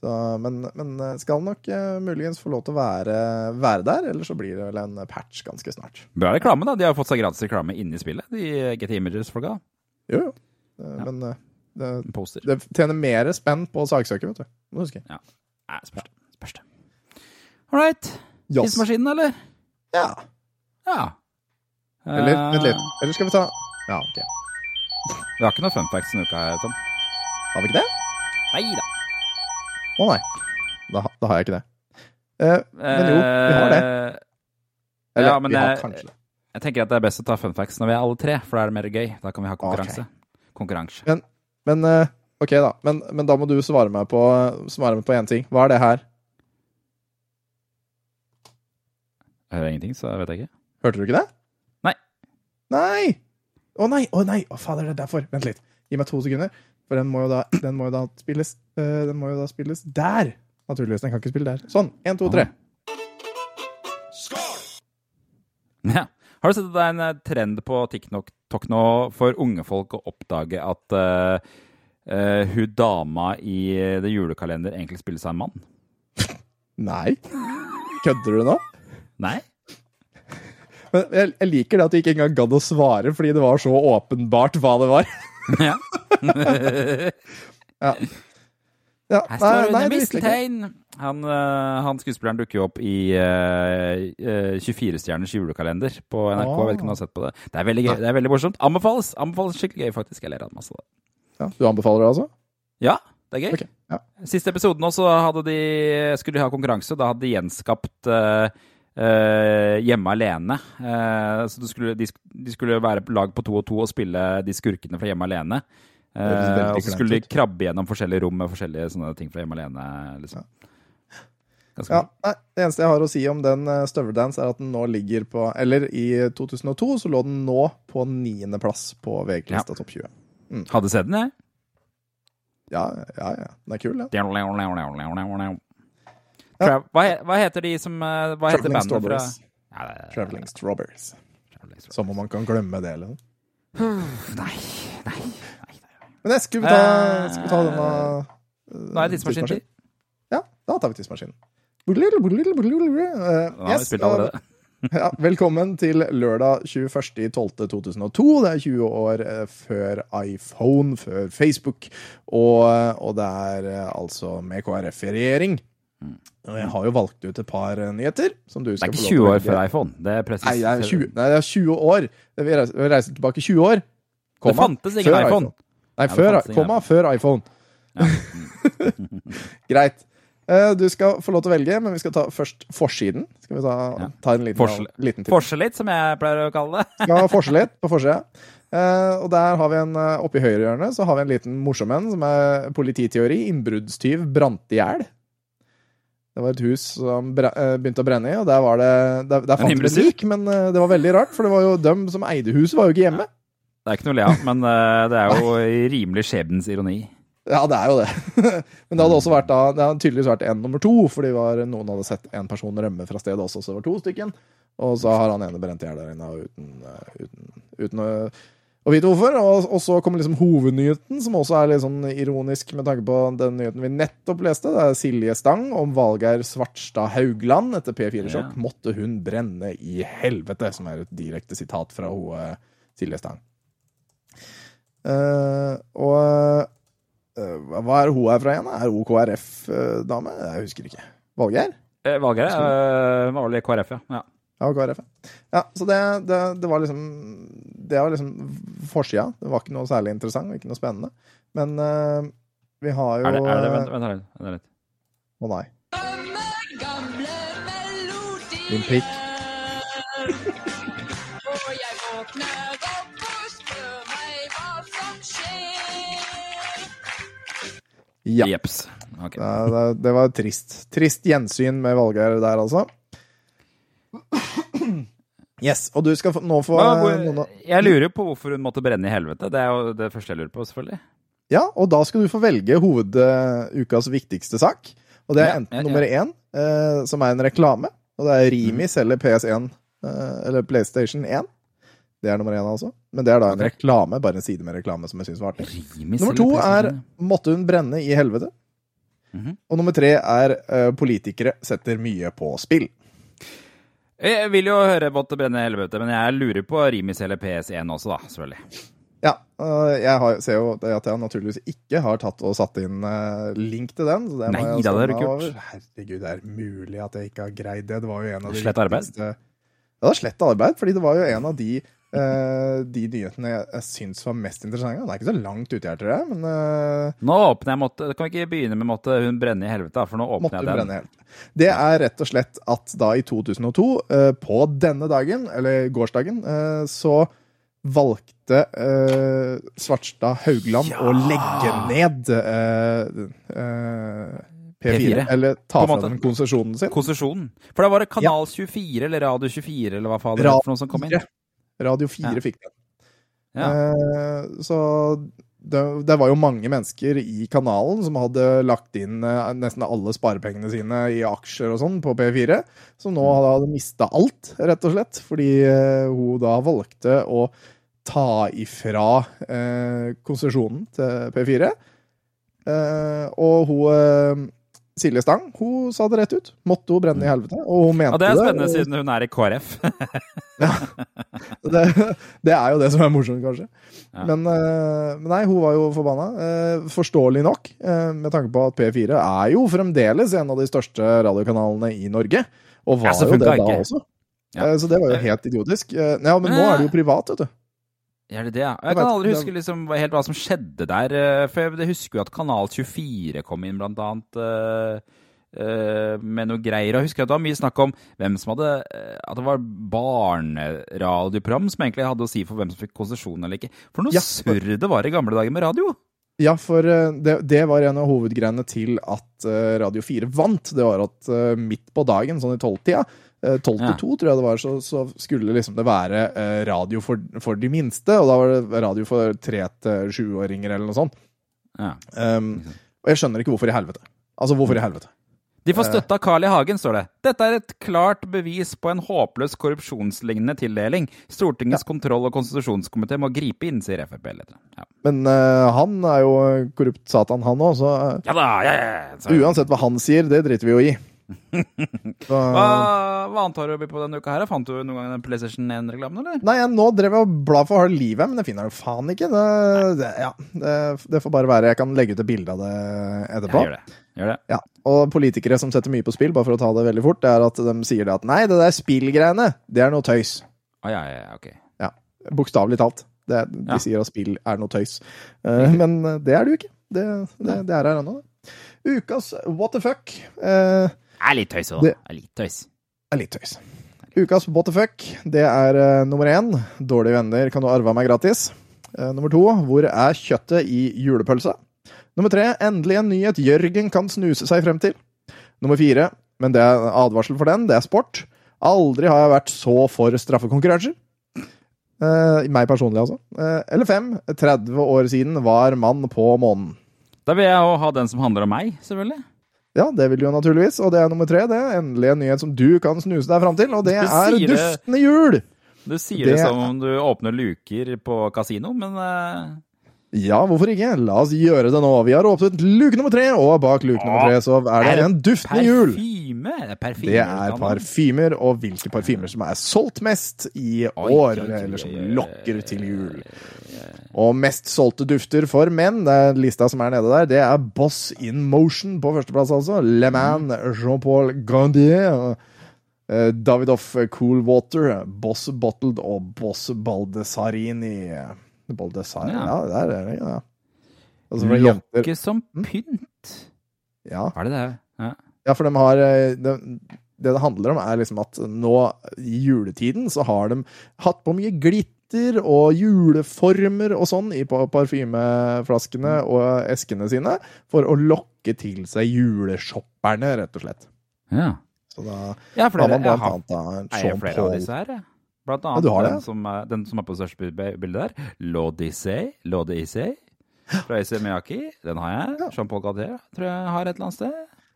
Speaker 2: Så, men, men eh, skal nok uh, muligens få lov til å være, være der, eller så blir det vel en patch ganske snart.
Speaker 1: Bra reklame, da. De har fått seg gratis reklame inni spillet, de GT Images-folka.
Speaker 2: Jo, jo. Uh,
Speaker 1: Ja.
Speaker 2: Men uh, det, det tjener mer spenn på saksøker, vet du. Må du huske.
Speaker 1: Nei, spørs det. Spørs det. All right.
Speaker 2: Yes.
Speaker 1: Tidsmaskinen, eller?
Speaker 2: Ja.
Speaker 1: Ja.
Speaker 2: Eller, vent litt. Eller skal vi ta Ja, ok.
Speaker 1: Vi har ikke noe fun facts denne uka, Tom.
Speaker 2: Har vi ikke det?
Speaker 1: Nei da.
Speaker 2: Å nei. Da, da har jeg ikke det. Eh, men jo, vi har det. Eller,
Speaker 1: ja, men
Speaker 2: vi har kanskje det.
Speaker 1: Jeg tenker at det er best å ta fun facts når vi er alle tre, for da er det mer gøy. Da kan vi ha konkurranse. Konkurranse.
Speaker 2: Men men, OK, da. Men, men da må du svare meg på Svare meg på én ting. Hva er det her?
Speaker 1: Jeg hører ingenting, så jeg vet ikke.
Speaker 2: Hørte du ikke det?
Speaker 1: Nei.
Speaker 2: Nei! Å nei! Å nei! Å fader, det er derfor. Vent litt. Gi meg to sekunder. For den må jo da, den må jo da spilles eh, Den må jo da spilles der. Naturligvis. Den kan ikke spille der. Sånn. Én, to, tre.
Speaker 1: Ja. Har du sett at det er en eh, trend på TikTok nå for unge folk å oppdage at uh, uh, hun dama i The julekalender egentlig spiller seg en mann?
Speaker 2: Nei. Kødder du nå?
Speaker 1: Nei?
Speaker 2: Men jeg, jeg liker det at du ikke engang gadd å svare fordi det var så åpenbart hva det var.
Speaker 1: Ja.
Speaker 2: Ja. Ja,
Speaker 1: Her står under misteltein. Han, eh, han skuespilleren dukker jo opp i uh, 24-stjerners julekalender på NRK. Jeg vet ikke om du har sett på det. Det er veldig gøy. Det er veldig morsomt. Anbefales. Anbefales skikkelig gøy, faktisk. Jeg ler av masse av det.
Speaker 2: Ja, du anbefaler det altså?
Speaker 1: Ja, det er gøy.
Speaker 2: Okay, ja.
Speaker 1: Siste episoden også hadde de, skulle de ha konkurranse. Da hadde de gjenskapt eh, eh, Hjemme alene. Uh, så du skulle, de, de skulle være på lag på to og to og spille de skurkene fra Hjemme alene.
Speaker 2: Veldig
Speaker 1: og så skulle de krabbe gjennom forskjellige rom med forskjellige sånne ting fra Hjemme alene. Liksom.
Speaker 2: Ja, nei, Det eneste jeg har å si om den uh, Støveldance, er at den nå ligger på Eller i 2002 så lå den nå på niendeplass på VG-lista topp 20.
Speaker 1: Hadde sett den, jeg.
Speaker 2: Ja, ja, ja. Den er kul, den.
Speaker 1: Tra hva, he hva heter de som eh, Hva heter bandet fra ja, det
Speaker 2: Traveling Strawberries. Som om man kan glemme det, eller noe.
Speaker 1: Nei, nei.
Speaker 2: Men jeg, skal vi ta,
Speaker 1: Eh,
Speaker 2: skal vi ta denne
Speaker 1: Nå er det tidsmaskin.
Speaker 2: Ja, da tar vi tidsmaskinen.
Speaker 1: Uh,
Speaker 2: yes,
Speaker 1: uh.
Speaker 2: Ja, velkommen til lørdag 21.12.2002. Det er 20 år eh, før iPhone, før Facebook, og, og det er eh, altså med KrF i regjering. Og jeg har jo valgt ut et par eh, nyheter. Som du
Speaker 1: Det er ikke 20
Speaker 2: lov til å
Speaker 1: år før iPhone. Det er presis.
Speaker 2: Nei, det er 20, nei, det er 20 år. Vi reiser, tilbake 20 år.
Speaker 1: Det fantes ingen
Speaker 2: før
Speaker 1: iPhone.
Speaker 2: Nei,
Speaker 1: Ja,
Speaker 2: før, komma, før iPhone. Greit. Eh, Du skal få lov til å velge, men vi skal ta først forsiden. Skal vi ta,
Speaker 1: Ja.
Speaker 2: ta en liten,
Speaker 1: Forsel-
Speaker 2: liten?
Speaker 1: Forse litt, som jeg pleier å kalle det.
Speaker 2: Skal forse litt på forsida. Eh, og der har vi en Oppe i høyrehjørnet så har vi en liten morsom en, som er polititeori. Innbruddstyv brant i hjel. Det var et hus som eh, begynte å brenne i, og der var det Der, der fant vi et lik, men eh, det var veldig rart, for det var jo dem som eide huset, var jo ikke hjemme.
Speaker 1: Det er ikke noe å le av, men eh, det er jo rimelig skjebnens ironi.
Speaker 2: Ja, det er jo det. Men det hadde også vært da, det hadde tydeligvis vært en nummer to, fordi var, noen hadde sett en person rømme fra stedet også, så det var to stykken. Og så har han ene brent i hjel der inne uten, uten, uten å vite hvorfor. Og, og så kommer liksom hovednyheten, som også er litt sånn ironisk med tanke på den nyheten vi nettopp leste. Det er Silje Stang om Valgeir Svartstad Haugland etter P4-sjokk.
Speaker 1: Ja.
Speaker 2: Måtte hun brenne i helvete, som er et direkte sitat fra ho, eh, Silje Stang. Uh, og uh, hva er hun her fra igjen? Er hun KrF-dame? Jeg husker ikke. Valgeir?
Speaker 1: Eh, Valgeir var vel KrF, ja. ja.
Speaker 2: Ja, KrF. ja. Så det, det, det var liksom Det var liksom forsida. Det var ikke noe særlig interessant og ikke noe spennende. Men uh, vi har jo
Speaker 1: Er det, er det, vent, vent vent, Vent litt.
Speaker 2: Å nei. Din pikk.
Speaker 5: Og.
Speaker 2: Ja.
Speaker 1: Okay.
Speaker 2: Det, det, det var trist. Trist gjensyn med Valgeir der, altså. Yes, og du skal nå få
Speaker 1: Nå,
Speaker 2: av
Speaker 1: jeg lurer på hvorfor hun måtte brenne i helvete. Det er jo det første jeg lurer på, selvfølgelig.
Speaker 2: Ja, og da skal du få velge hovedukas viktigste sak. Og det er enten
Speaker 1: ja, ja.
Speaker 2: nummer én, eh, som er en reklame. Og det er Rimi selger PS1, eh, eller PlayStation 1. Det er nummer én, altså. Men det er da en reklame, bare en side med reklame som jeg syns var artig. Nummer to er 'Måtte hun brenne i helvete'.
Speaker 1: Mhm.
Speaker 2: Og nummer tre er eh, 'Politikere setter mye på spill'.
Speaker 1: Jeg vil jo høre Måtte brenne i helvete, men jeg lurer på Rimis eller PS1 også, da, selvfølgelig.
Speaker 2: Ja, jeg har, ser jo at jeg naturligvis ikke har tatt og satt inn øh, link til den. Så det
Speaker 1: Nei,
Speaker 2: må jeg
Speaker 1: det har du ikke gjort.
Speaker 2: Herregud, det er mulig at jeg ikke har greid det. Det var jo en av de
Speaker 1: Slett arbeid?
Speaker 2: viktigste- Ja, det var slett arbeid, fordi det var jo en av de, øh, de nyhetene jeg, jeg syns var mest interessante. Det er ikke så langt ute her, tror jeg, men uh,
Speaker 1: Nå åpner jeg måtte Kan vi ikke begynne med måtte hun brenne i helvete. For nå åpner jeg den.
Speaker 2: Det er rett og slett at da i 2002, uh, på denne dagen, eller gårsdagen, så valgte Svartstad Haugland å legge ned øh, øh, P4,
Speaker 1: P4.
Speaker 2: eller ta fra dem konsesjonen sin.
Speaker 1: Konsesjonen. For da var det Kanal 24 eller Radio 24 eller hva faen det var for noe som kom inn.
Speaker 2: 4. Radio 4
Speaker 1: Ja.
Speaker 2: fikk den.
Speaker 1: Ja.
Speaker 2: Eh, så det, det var jo mange mennesker i kanalen som hadde lagt inn eh, nesten alle sparepengene sine i aksjer og sånn på P4, som nå
Speaker 1: hadde,
Speaker 2: hadde mista alt, rett og slett, fordi eh, hun da valgte å ta ifra eh, konsesjonen til P4. Eh, og hun eh, Silje Stang hun sa det rett ut. Måtte hun brenne i helvete. Og hun mente
Speaker 1: Ja, det er spennende
Speaker 2: og-
Speaker 1: siden hun er i KrF.
Speaker 2: det, det er jo det som er morsomt, kanskje.
Speaker 1: Ja.
Speaker 2: Men, eh, men nei, hun var jo forbanna. Eh, forståelig nok, eh, med tanke på at P4 er jo fremdeles en av de største radiokanalene i Norge. Og var
Speaker 1: Ja,
Speaker 2: jo det da
Speaker 1: ikke.
Speaker 2: også.
Speaker 1: Ja.
Speaker 2: Så det var jo helt idiotisk. Ja, men nå er det jo privat, vet du.
Speaker 1: Gjør det det, ja?
Speaker 2: Jeg,
Speaker 1: kan aldri huske liksom, helt hva som skjedde der. Eh, for jeg husker jo at Kanal 24 kom inn, blant annet. Eh, eh, med noe greier. Og jeg husker at det var mye snakk om hvem som hadde At det var barneradioprogram som egentlig hadde å si for hvem som fikk konsesjon eller ikke. For noe
Speaker 2: ja,
Speaker 1: surr det var i gamle dager med radio!
Speaker 2: Ja, for det, det, var en av hovedgreiene til at Radio 4 vant. Det var at midt på dagen, sånn i tolvtida, uh, Eh, 12 til 2, tror jeg det var, så, så skulle liksom det være eh, radio for, for, de minste. Og da var det radio for 3- til 7-åringer eller noe sånt.
Speaker 1: Ja.
Speaker 2: Um, og jeg skjønner ikke hvorfor i helvete. Altså, hvorfor i mm. helvete?
Speaker 1: De får
Speaker 2: eh.
Speaker 1: støtte av Carl I. Hagen, står det. Dette er et klart bevis på en håpløs korrupsjonslignende tildeling. Stortingets ja. kontroll- og konstitusjonskomité må gripe inn, sier Frp. Ja.
Speaker 2: Men uh, han er jo korrupt satan, han òg, så, uh,
Speaker 1: ja, da, ja, ja,
Speaker 2: Uansett hva han sier, det driter vi jo i. Så,
Speaker 1: hva, hva antar du på denne uka her? Fant du noen gang den PlayStation 1-reklamen, eller?
Speaker 2: Nei, jeg, nå drev jeg og bla for hardt livet, men jeg finner det faen ikke. Det, det, ja, det, det får bare være. Jeg kan legge ut et bilde av det etterpå.
Speaker 1: Ja, gjør det. Gjør det.
Speaker 2: Ja, Og politikere som setter mye på spill, bare for å ta det veldig fort, det er at de sier det at nei, det der spillgreiene, det er noe tøys.
Speaker 1: Ah, ja, ja, ja, ok.
Speaker 2: Bokstavelig talt. Det, de
Speaker 1: Ja.
Speaker 2: sier at spill er noe tøys. Uh, men det er det jo ikke. Det, det, det er her ennå, det. Ukas what the fuck eh,
Speaker 1: Det er litt tøys òg, er litt tøys.
Speaker 2: er litt tøys. Ukas what the fuck, det er uh, nummer én. Dårlige venner kan du arve av meg gratis. Uh, nummer to, hvor er kjøttet i julepølsa? Nummer tre, endelig en nyhet Jørgen kan snuse seg frem til. Nummer fire, men det er advarsel for den, det er sport. Aldri har jeg vært så for straffekonkurranser. Uh, meg personlig, altså. Uh, eller fem, 30 år siden var mann på månen.
Speaker 1: Da vil jeg jo ha den som handler om meg, selvfølgelig.
Speaker 2: Ja, det vil du jo naturligvis. Og det er nummer tre. Det er endelig en nyhet som du kan snuse deg fram til, og det er duftende jul!
Speaker 1: Du sier det,
Speaker 2: Det-
Speaker 1: som om du åpner luker på kasino, men eh,
Speaker 2: Ja, hvorfor ikke? La oss gjøre det nå. Vi har åpnet luke nummer tre, og bak luke nummer tre så er det en duftende jul.
Speaker 1: Det er.
Speaker 2: Det er parfymer, og hvilke parfymer som er solgt mest i år, eller som lokker til jul. Og mest solgte dufter for menn, det er lista som er nede der, det er Boss In Motion på førsteplass, altså. Le Man, Jean-Paul Gandier, eh, Davidoff Cool Water, Boss Bottled og Boss Baldessarini. Baldessari, ja.
Speaker 1: Ja.
Speaker 2: der er det, ja. Altså for jenter
Speaker 1: Lokke som pynt.
Speaker 2: ja.
Speaker 1: Er det det? Ja.
Speaker 2: Ja, for de har de, det, det handler om, er liksom at nå i juletiden så har de hatt på mye glitter og juleformer og sånn i parfymeflaskene og eskene sine for å lokke til seg juleshopperne, rett og slett.
Speaker 1: Ja.
Speaker 2: Så da
Speaker 1: Ja,
Speaker 2: har
Speaker 1: flere,
Speaker 2: man blant
Speaker 1: har,
Speaker 2: annet da
Speaker 1: eier
Speaker 2: Jean
Speaker 1: flere av disse her. jeg. Blant annet
Speaker 2: ja,
Speaker 1: den, som er, den som er på største bi- bildet der. Lodisei. Lodisei. Fra Issey Miyake. Den har jeg. Jean-Paul Gaultier tror jeg har et eller annet sted.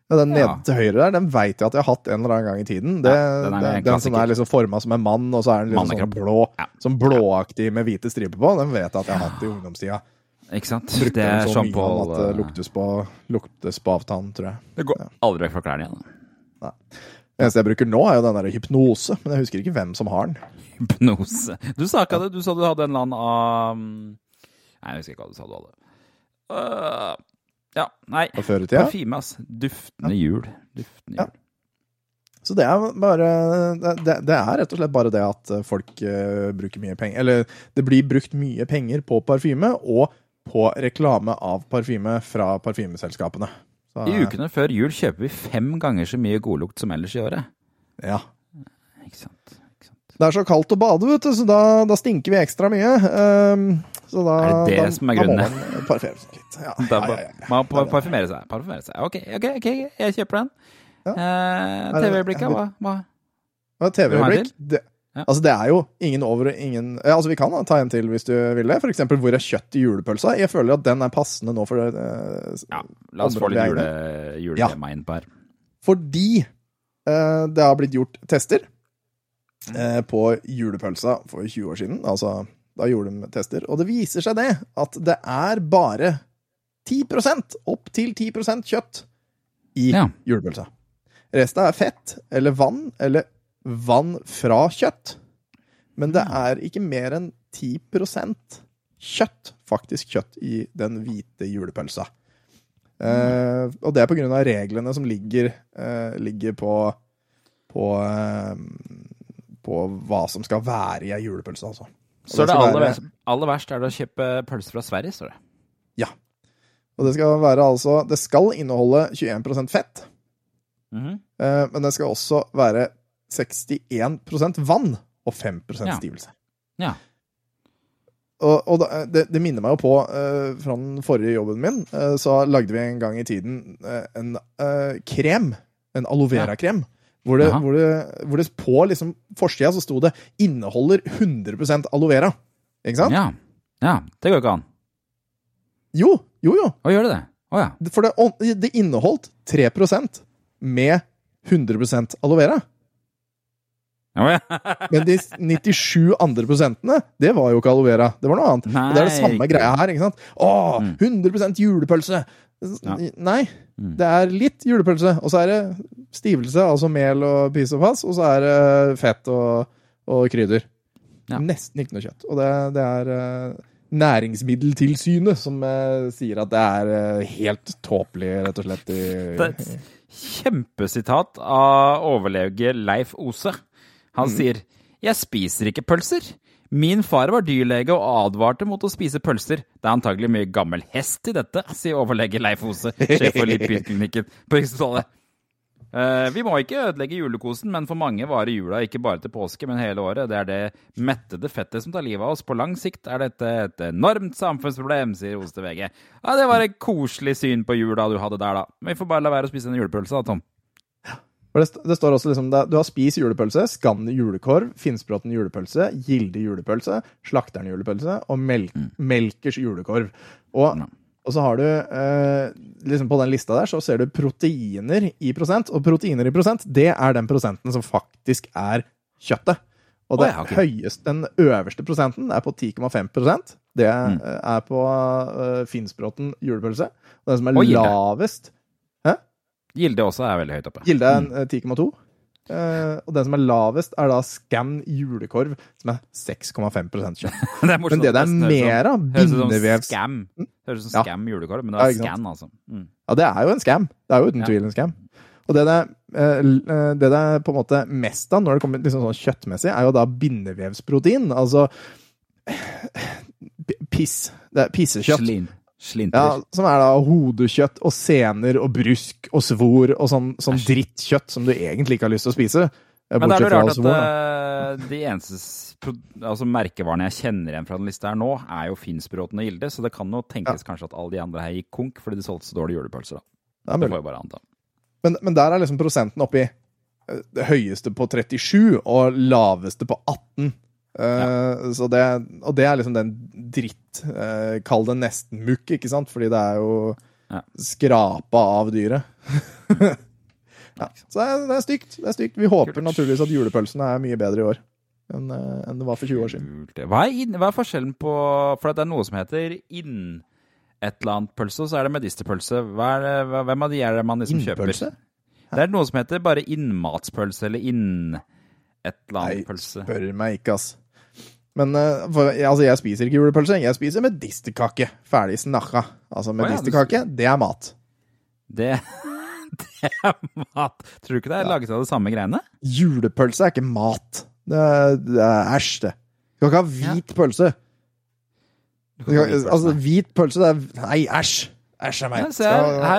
Speaker 2: Ja, den nede
Speaker 1: Ja.
Speaker 2: til høyre der, den veit jeg at jeg har hatt en eller annen gang i tiden. Det,
Speaker 1: Ja, den er
Speaker 2: den, den som er liksom forma som en mann, og så er den liksom sånn blå,
Speaker 1: Ja.
Speaker 2: sånn blåaktig med hvite striper på. Den vet jeg at jeg har hatt i ungdomstida.
Speaker 1: Ikke sant?
Speaker 2: Brukte
Speaker 1: Det er
Speaker 2: så mye
Speaker 1: Jean-Paul
Speaker 2: at det
Speaker 1: eh,
Speaker 2: luktes på, luktes på avtann, tror jeg.
Speaker 1: Det går aldri vekk fra klærne igjen.
Speaker 2: Det eneste jeg bruker nå, er jo den der hypnose, men jeg husker ikke hvem som har den.
Speaker 1: Hypnose. Du sa ikke det. Du sa du hadde en eller annen av Nei, jeg husker ikke hva du sa du hadde. Uh, ja, nei. Parfyme, ass. Duftende jul. Duftende
Speaker 2: Ja. Så det er bare det, det- er rett og slett bare det at folk uh, bruker mye penger Eller det blir brukt mye penger på parfyme og på reklame av parfyme fra parfymeselskapene. Så,
Speaker 1: I ukene før jul kjøper vi fem ganger så mye godlukt som ellers i året.
Speaker 2: Ja.
Speaker 1: Ikke sant? Ikke sant?
Speaker 2: Det er så kaldt å bade, vet du, så da, da stinker vi ekstra mye. Um, så da,
Speaker 1: Er det det
Speaker 2: da,
Speaker 1: som er
Speaker 2: da må
Speaker 1: grunnen?
Speaker 2: man parfymere seg litt. Ja,
Speaker 1: Da
Speaker 2: ja, ja, ja.
Speaker 1: man parfymere seg. Parfymere seg. Ok, ok, ok, jeg kjøper den.
Speaker 2: Ja.
Speaker 1: Eh, TV-øyeblikket, hva? hva?
Speaker 2: TV-øyeblikk det,
Speaker 1: Ja.
Speaker 2: Altså Det er jo ingen over og ingen ja, Altså Vi kan da ta en til hvis du vil det. For eksempel hvor er kjøtt i julepølsa? Jeg føler at den er passende nå for det. eh,
Speaker 1: Ja, la oss få litt jule,
Speaker 2: Ja.
Speaker 1: juletema inn på her.
Speaker 2: Fordi eh, det har blitt gjort tester eh, på julepølsa for 20 år siden. Altså, da gjorde de tester. Og det viser seg det at det er bare 10% opp til 10% kjøtt i
Speaker 1: Ja.
Speaker 2: julepølsa. Resten er fett eller vann eller vann fra kjøtt. Men det er ikke mer enn 10% kjøtt, faktisk kjøtt, i den hvite julepølsa. Eh, og det er på grunn av reglene som ligger, eh, ligger på på, eh, på hva som skal være i ei julepølse, altså. Og
Speaker 1: Så det
Speaker 2: det
Speaker 1: aller,
Speaker 2: være-
Speaker 1: aller verst er det å kjøpe pølser fra Sverige, står det. Ja.
Speaker 2: Og det skal være altså Det skal inneholde 21% fett,
Speaker 1: Mhm.
Speaker 2: eh, men det skal også være 61% vann og 5
Speaker 1: Ja.
Speaker 2: stivelse.
Speaker 1: Ja.
Speaker 2: Og, og det, det minner meg jo på uh, fra den forrige jobben min, uh, så lagde vi en gang i tiden uh, en krem, en aloe vera-krem, hvor, det- hvor, det- hvor det på liksom forsida så sto det 'inneholder 100 aloe vera'. Ikke sant?
Speaker 1: Ja. ja. Det går ikke an.
Speaker 2: Jo, jo, jo.
Speaker 1: Å, gjør det det? Å ja.
Speaker 2: For det, det inneholdt 3% med 100 aloe vera.
Speaker 1: Ja.
Speaker 2: Men de 97 andre prosentene, det var jo ikke aloe vera. Det var noe annet.
Speaker 1: Nei,
Speaker 2: det er det samme greia her. ikke sant? Å,
Speaker 1: Mm.
Speaker 2: 100 julepølse!
Speaker 1: Ja.
Speaker 2: Nei,
Speaker 1: Mm.
Speaker 2: det er litt julepølse. Og så er det stivelse, altså mel og pis og pass, og så er det fett og, og krydder.
Speaker 1: Ja.
Speaker 2: Nesten ikke noe kjøtt. Og det, det er eh, Næringsmiddeltilsynet som eh, sier at det er eh, helt tåpelig, rett og slett. I,
Speaker 1: et kjempesitat av overlege Leif Ose. Han sier Jeg spiser ikke pølser. Min far var dyrlege og advarte mot å spise pølser. Det er antagelig mye gammel hest i dette, sier overlege Leif Ose, sjef for Lipidklinikken på Rikshospitalet. Uh, vi må ikke ødelegge julekosen, men for mange varer jula ikke bare til påske, men hele året. Det er det mettede fettet som tar livet av oss. På lang sikt er dette et enormt samfunnsproblem, sier Ose til VG. Ja, Det var et koselig syn på jula du hadde der, da. Men vi får bare la være å spise en julepølse, da, Tom.
Speaker 2: Det, det står også liksom det, Du har Spis julepølse, Skann julekorv, Finnsbråten julepølse, Gilde julepølse, Slakteren julepølse og Mel Melkers julekorv. Og, og så har du eh, liksom På den lista der så ser du proteiner i prosent, og proteiner i prosent, det er den prosenten som faktisk er kjøttet. Og det
Speaker 1: ja, okay.
Speaker 2: høyeste, den øverste prosenten er på 10,5% Det
Speaker 1: Mm.
Speaker 2: eh, er på uh, Finnsbråten julepølse. Og den som er
Speaker 1: Oi,
Speaker 2: lavest
Speaker 1: Gilde også er veldig høyt oppe.
Speaker 2: Gilde er en, eh, 10,2. Eh, og den som er lavest, er da Scan julekorv, som er 6,5 kjøtt.
Speaker 1: det er.
Speaker 2: Men det det er mer av, bindevevs...
Speaker 1: Scam. Høres ut som
Speaker 2: Ja.
Speaker 1: julekorv, men det er
Speaker 2: ja,
Speaker 1: scan, altså. Mm.
Speaker 2: Ja, det er jo en scam. Det er jo uten
Speaker 1: Ja.
Speaker 2: tvil en scam. Og det det, eh, eh, det det er på en måte mest av når det kommer liksom sånn kjøttmessig, er jo da bindevevsprotein. Altså piss. Det er pissekjøtt.
Speaker 1: Slin, slinter.
Speaker 2: Ja, som er da hodekjøtt og sener og brusk og svor og sånn, sånn drittkjøtt som du egentlig ikke har lyst til å spise.
Speaker 1: Men det er jo rart at
Speaker 2: Svor,
Speaker 1: eh, de eneste altså merkevarene jeg kjenner igjen fra den lista her nå, er jo Finnsbråten og Gilde, så det kan jo tenkes kanskje at alle de andre her gikk konk fordi de solgte så dårlige julepølser. da.
Speaker 2: Det
Speaker 1: Det får jeg bare anta.
Speaker 2: Men, men der er liksom prosenten oppi eh, det høyeste på 37 og laveste på 18. Eh, så det, og det er liksom den dritt eh, Kall det nesten mukk, ikke sant? Fordi det er jo
Speaker 1: Ja.
Speaker 2: skrapa av dyret. ja. Så det er, det er stygt. Det er stygt. Vi håper naturligvis at julepølsene er mye bedre i år enn eh, enn det var for 20 år siden.
Speaker 1: Hva er, inn, hva er forskjellen på For det er noe som heter inn et eller annet pølse, og så er det medisterpølse. Er hvem av de er det man liksom kjøper?
Speaker 2: Innpølse?
Speaker 1: Det er noe som heter bare innmatspølse, eller inn et eller
Speaker 2: Nei,
Speaker 1: annet pølse.
Speaker 2: spør meg ikke, ass. Men eh, for, altså, jeg spiser ikke julepølse. Jeg spiser medisterkake. Ferdig snakka. Altså,
Speaker 1: ja,
Speaker 2: medisterkake, det er mat.
Speaker 1: Det, det er mat. Tror du ikke det er laget av det samme greiene?
Speaker 2: Julepølse er ikke mat. Det er, det er æsj, det. Du kan ikke ha hvit pølse.
Speaker 1: Du
Speaker 2: Du
Speaker 1: kan
Speaker 2: altså,
Speaker 1: hvit
Speaker 2: pølse, det er Nei, æsj! Æsj er meg.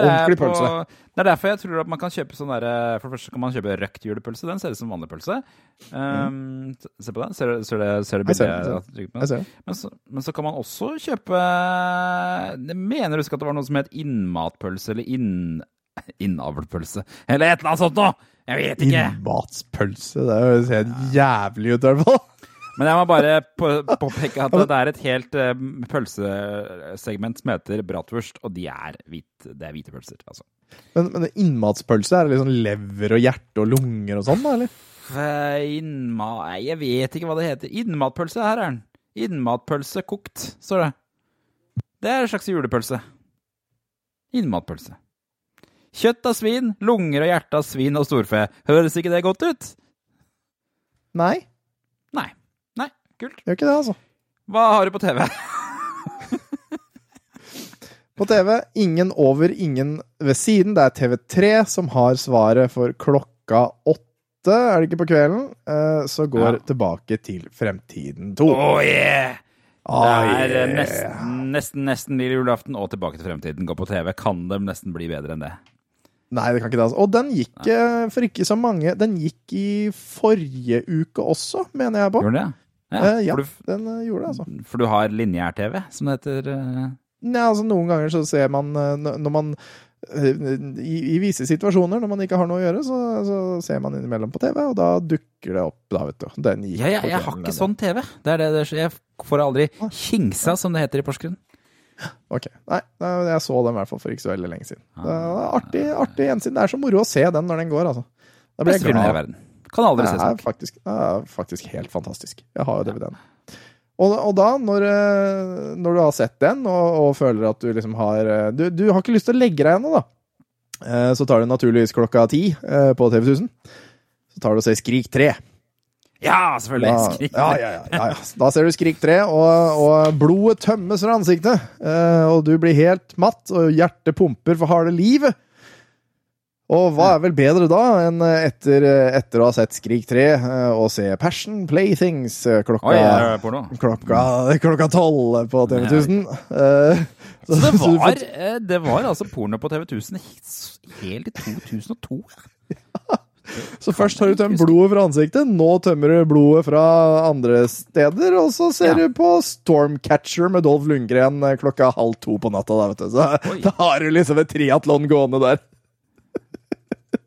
Speaker 2: Ordentlig pølse.
Speaker 1: Det er derfor jeg tror at man kan kjøpe sånn derre For det første kan man kjøpe røkt julepølse. Den ser ut som vanlig pølse. Um, Se på den. Ser ser du, ser
Speaker 2: ser
Speaker 1: bildet?
Speaker 2: det.
Speaker 1: Men så, men så kan man også kjøpe Jeg mener du husker at det var noe som het innmatpølse, eller inn, innavlpølse, eller et eller annet sånt noe! Jeg vet ikke!
Speaker 2: Innmatspølse. Det høres helt jævlig ut, i hvert fall.
Speaker 1: Men jeg må bare påpeke at det er et helt eh, pølsesegment som heter bratwurst, og de er hvit, det er hvite pølser. altså.
Speaker 2: Men, men innmatspølse, er det liksom lever og hjerte og lunger og sånn, da, eller?
Speaker 1: Eh, Innma... Jeg vet ikke hva det heter. Innmatpølse, her er den. Innmatpølse kokt, står det. Det er en slags julepølse. Innmatpølse. Kjøtt av svin, lunger og hjerte av svin og storfe. Høres ikke det godt ut?
Speaker 2: Nei.
Speaker 1: Kult.
Speaker 2: gjør ikke det, altså.
Speaker 1: Hva har du på TV?
Speaker 2: På TV, ingen over, ingen ved siden. Det er TV3 som har svaret for klokka åtte, er det ikke på kvelden? Eh, Så går
Speaker 1: Ja.
Speaker 2: tilbake til Fremtiden 2.
Speaker 1: Oh yeah!
Speaker 2: Oh,
Speaker 1: Det er eh,
Speaker 2: yeah.
Speaker 1: nesten, nesten, nesten lille julaften og Tilbake til fremtiden går på TV. Kan det nesten bli bedre enn det?
Speaker 2: Nei, det kan ikke det. Altså. Og den gikk Nei. for ikke så mange Den gikk i forrige uke også, mener jeg på.
Speaker 1: Gjorde det, det?
Speaker 2: Eh, ja,
Speaker 1: du,
Speaker 2: den eh, gjorde det, altså.
Speaker 1: for du har lineær-TV, som det heter. eh.
Speaker 2: Nei, altså Noen ganger så ser man eh, Når man eh, i, I visse situasjoner, når man ikke har noe å gjøre, så, så ser man innimellom på TV, og da dukker det opp, da, vet du. Den gikk
Speaker 1: Ja, jeg, jeg har ikke sånn TV. Det er det, det er, jeg får aldri kingsa, som det heter i Porsgrunn.
Speaker 2: Ok, Nei, jeg så den i hvert fall for ikke så veldig lenge siden.
Speaker 1: Ah.
Speaker 2: Det er artig, artig gjensyn. Det er så moro å se den når den går, altså. Da blir jeg glad.
Speaker 1: Kan aldri
Speaker 2: Det
Speaker 1: se
Speaker 2: er
Speaker 1: sånn.
Speaker 2: faktisk, er faktisk helt fantastisk. Jeg har jo DVD-en. Og, og da, når, eh, når du har sett den, og, og føler at du liksom har eh, du, du har ikke lyst til å legge deg ennå, da. Eh, Så tar du naturligvis klokka ti på TV 1000. Så tar du og ser Skrik 3.
Speaker 1: Ja, selvfølgelig!
Speaker 2: Da,
Speaker 1: Skrik.
Speaker 2: ja, ja, ja, ja, ja. Da ser du Skrik 3, og, og blodet tømmes fra ansiktet. Og du blir helt matt, og hjertet pumper for harde livet. Og hva er vel bedre da enn etter, etter å ha sett Skrik 3 eh, og se Passion Playthings eh, klokka
Speaker 1: Oi?
Speaker 2: Klokka klokka tolv på TV 1000. Eh,
Speaker 1: Så det var, eh, det var altså porno på TV 1000 helt i 2002.
Speaker 2: Så først har du tømt blodet fra ansiktet, nå tømmer du blodet fra andre steder, og så ser
Speaker 1: Ja.
Speaker 2: du på Stormcatcher med Dolph Lundgren eh, klokka halv to på natta. Da, vet du. Så
Speaker 1: Oi.
Speaker 2: da har du liksom et triatlon gående der.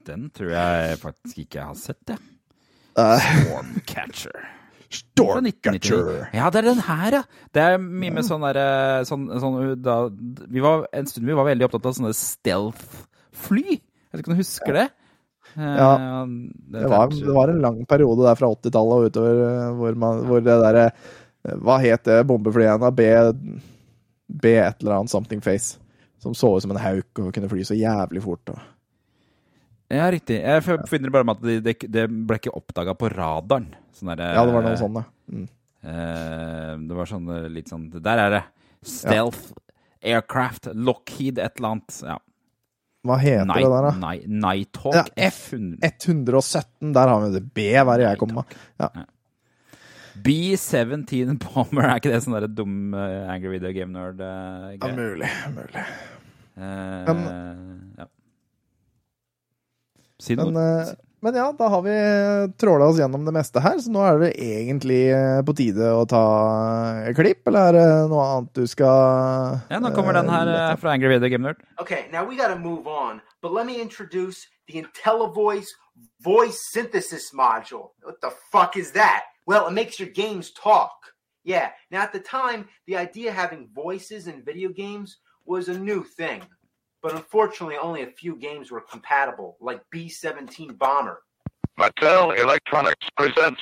Speaker 1: Den tror jeg faktisk ikke jeg har sett, jeg.
Speaker 2: Eh,
Speaker 1: Stormcatcher.
Speaker 2: Stormcatcher.
Speaker 1: Ja, det er den her, ja. Det er mye med sånn derre sånn, sånn, da, vi var, En stund vi var veldig opptatt av sånne stealth-fly. Jeg vet ikke om du husker det? Eh,
Speaker 2: Ja.
Speaker 1: det,
Speaker 2: Det var, det var en lang periode der fra 80-tallet og utover eh, hvor, man, hvor det derre eh, Hva het det bombeflyet? B, B et eller annet something face. Som så ut som en hauk og kunne fly så jævlig fort. Og.
Speaker 1: Ja, riktig. Jeg forbinder bare med at det, det, det ble ikke oppdaga på radaren. Sånn der,
Speaker 2: Ja, det var noe sånt, ja. Mm.
Speaker 1: Eh, det var sånn eh, litt sånn Der er det. Stealth Aircraft Lockheed et eller annet. Ja.
Speaker 2: Hva heter
Speaker 1: Night,
Speaker 2: det der, da?
Speaker 1: Night, Nighthawk
Speaker 2: Ja,
Speaker 1: F100.
Speaker 2: 117, der har vi det. B, hva er det jeg kommer med? Ja.
Speaker 1: B17 Bomber, er ikke det sånn der dum eh, Angry Video Game Nerd-greie?
Speaker 2: mulig. mulig.
Speaker 1: Eh,
Speaker 2: Men-
Speaker 1: ja. Si noe.
Speaker 2: Men, eh, men ja, da har vi tråla oss gjennom det meste her, så nå er det egentlig eh, på tide å ta et klipp, eller er det noe annet du skal
Speaker 1: Ja, nå kommer den her eh, fra Angry Video Game Nerd.
Speaker 6: Okay, now we gotta move on, but let me introduce the IntelliVoice voice synthesis module. What the fuck is that? Well, it makes your games talk. Yeah, now at the time, the idea of having voices in video games was a new thing. But unfortunately, only a few games were compatible, like B 17 Bomber.
Speaker 7: Mattel Electronics presents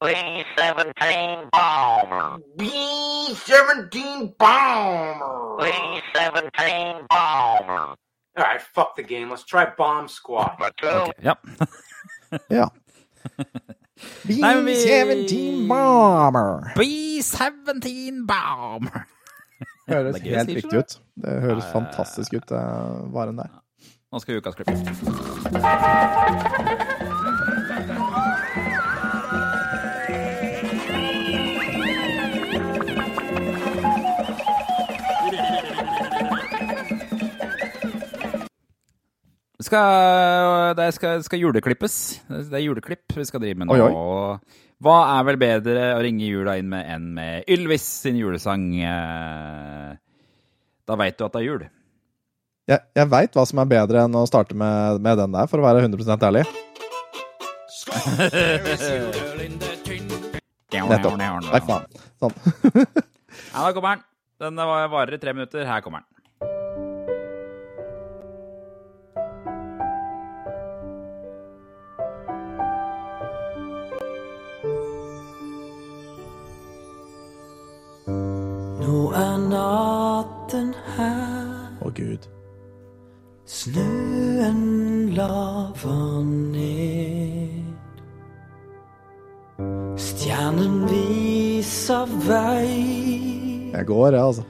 Speaker 7: B-17 Bomber.
Speaker 6: B 17 Bomber!
Speaker 7: B-17 Bomber.
Speaker 6: Alright, fuck the game. Let's try Bomb Squad.
Speaker 7: Mattel
Speaker 1: Ja.
Speaker 2: Ja.
Speaker 1: Nei, men vi-
Speaker 2: B-17 Bomber.
Speaker 1: B17 Bomber.
Speaker 2: Høres
Speaker 1: Det er gøy
Speaker 2: helt riktig ut. Det høres
Speaker 1: Ja,
Speaker 2: fantastisk ut, det varen der.
Speaker 1: Nå skal vi ukas klipp. Skal, det skal, skal juleklippes. Det er juleklipp vi skal drive med nå.
Speaker 2: Oi, oi.
Speaker 1: Hva er vel bedre å ringe jula inn med enn med Ylvis sin julesang? eh, Da veit du at det er jul.
Speaker 2: Jeg, jeg veit hva som er bedre enn å starte med, med den der, for å være 100% ærlig. Nettopp. Nei, faen. Sånn.
Speaker 1: Ja, da kommer den. Den var- varer i tre minutter. Her kommer den.
Speaker 8: Nå er natten her,
Speaker 2: Å, gud.
Speaker 8: snøen laver ned. Stjernen viser vei
Speaker 2: Jeg går, jeg, altså.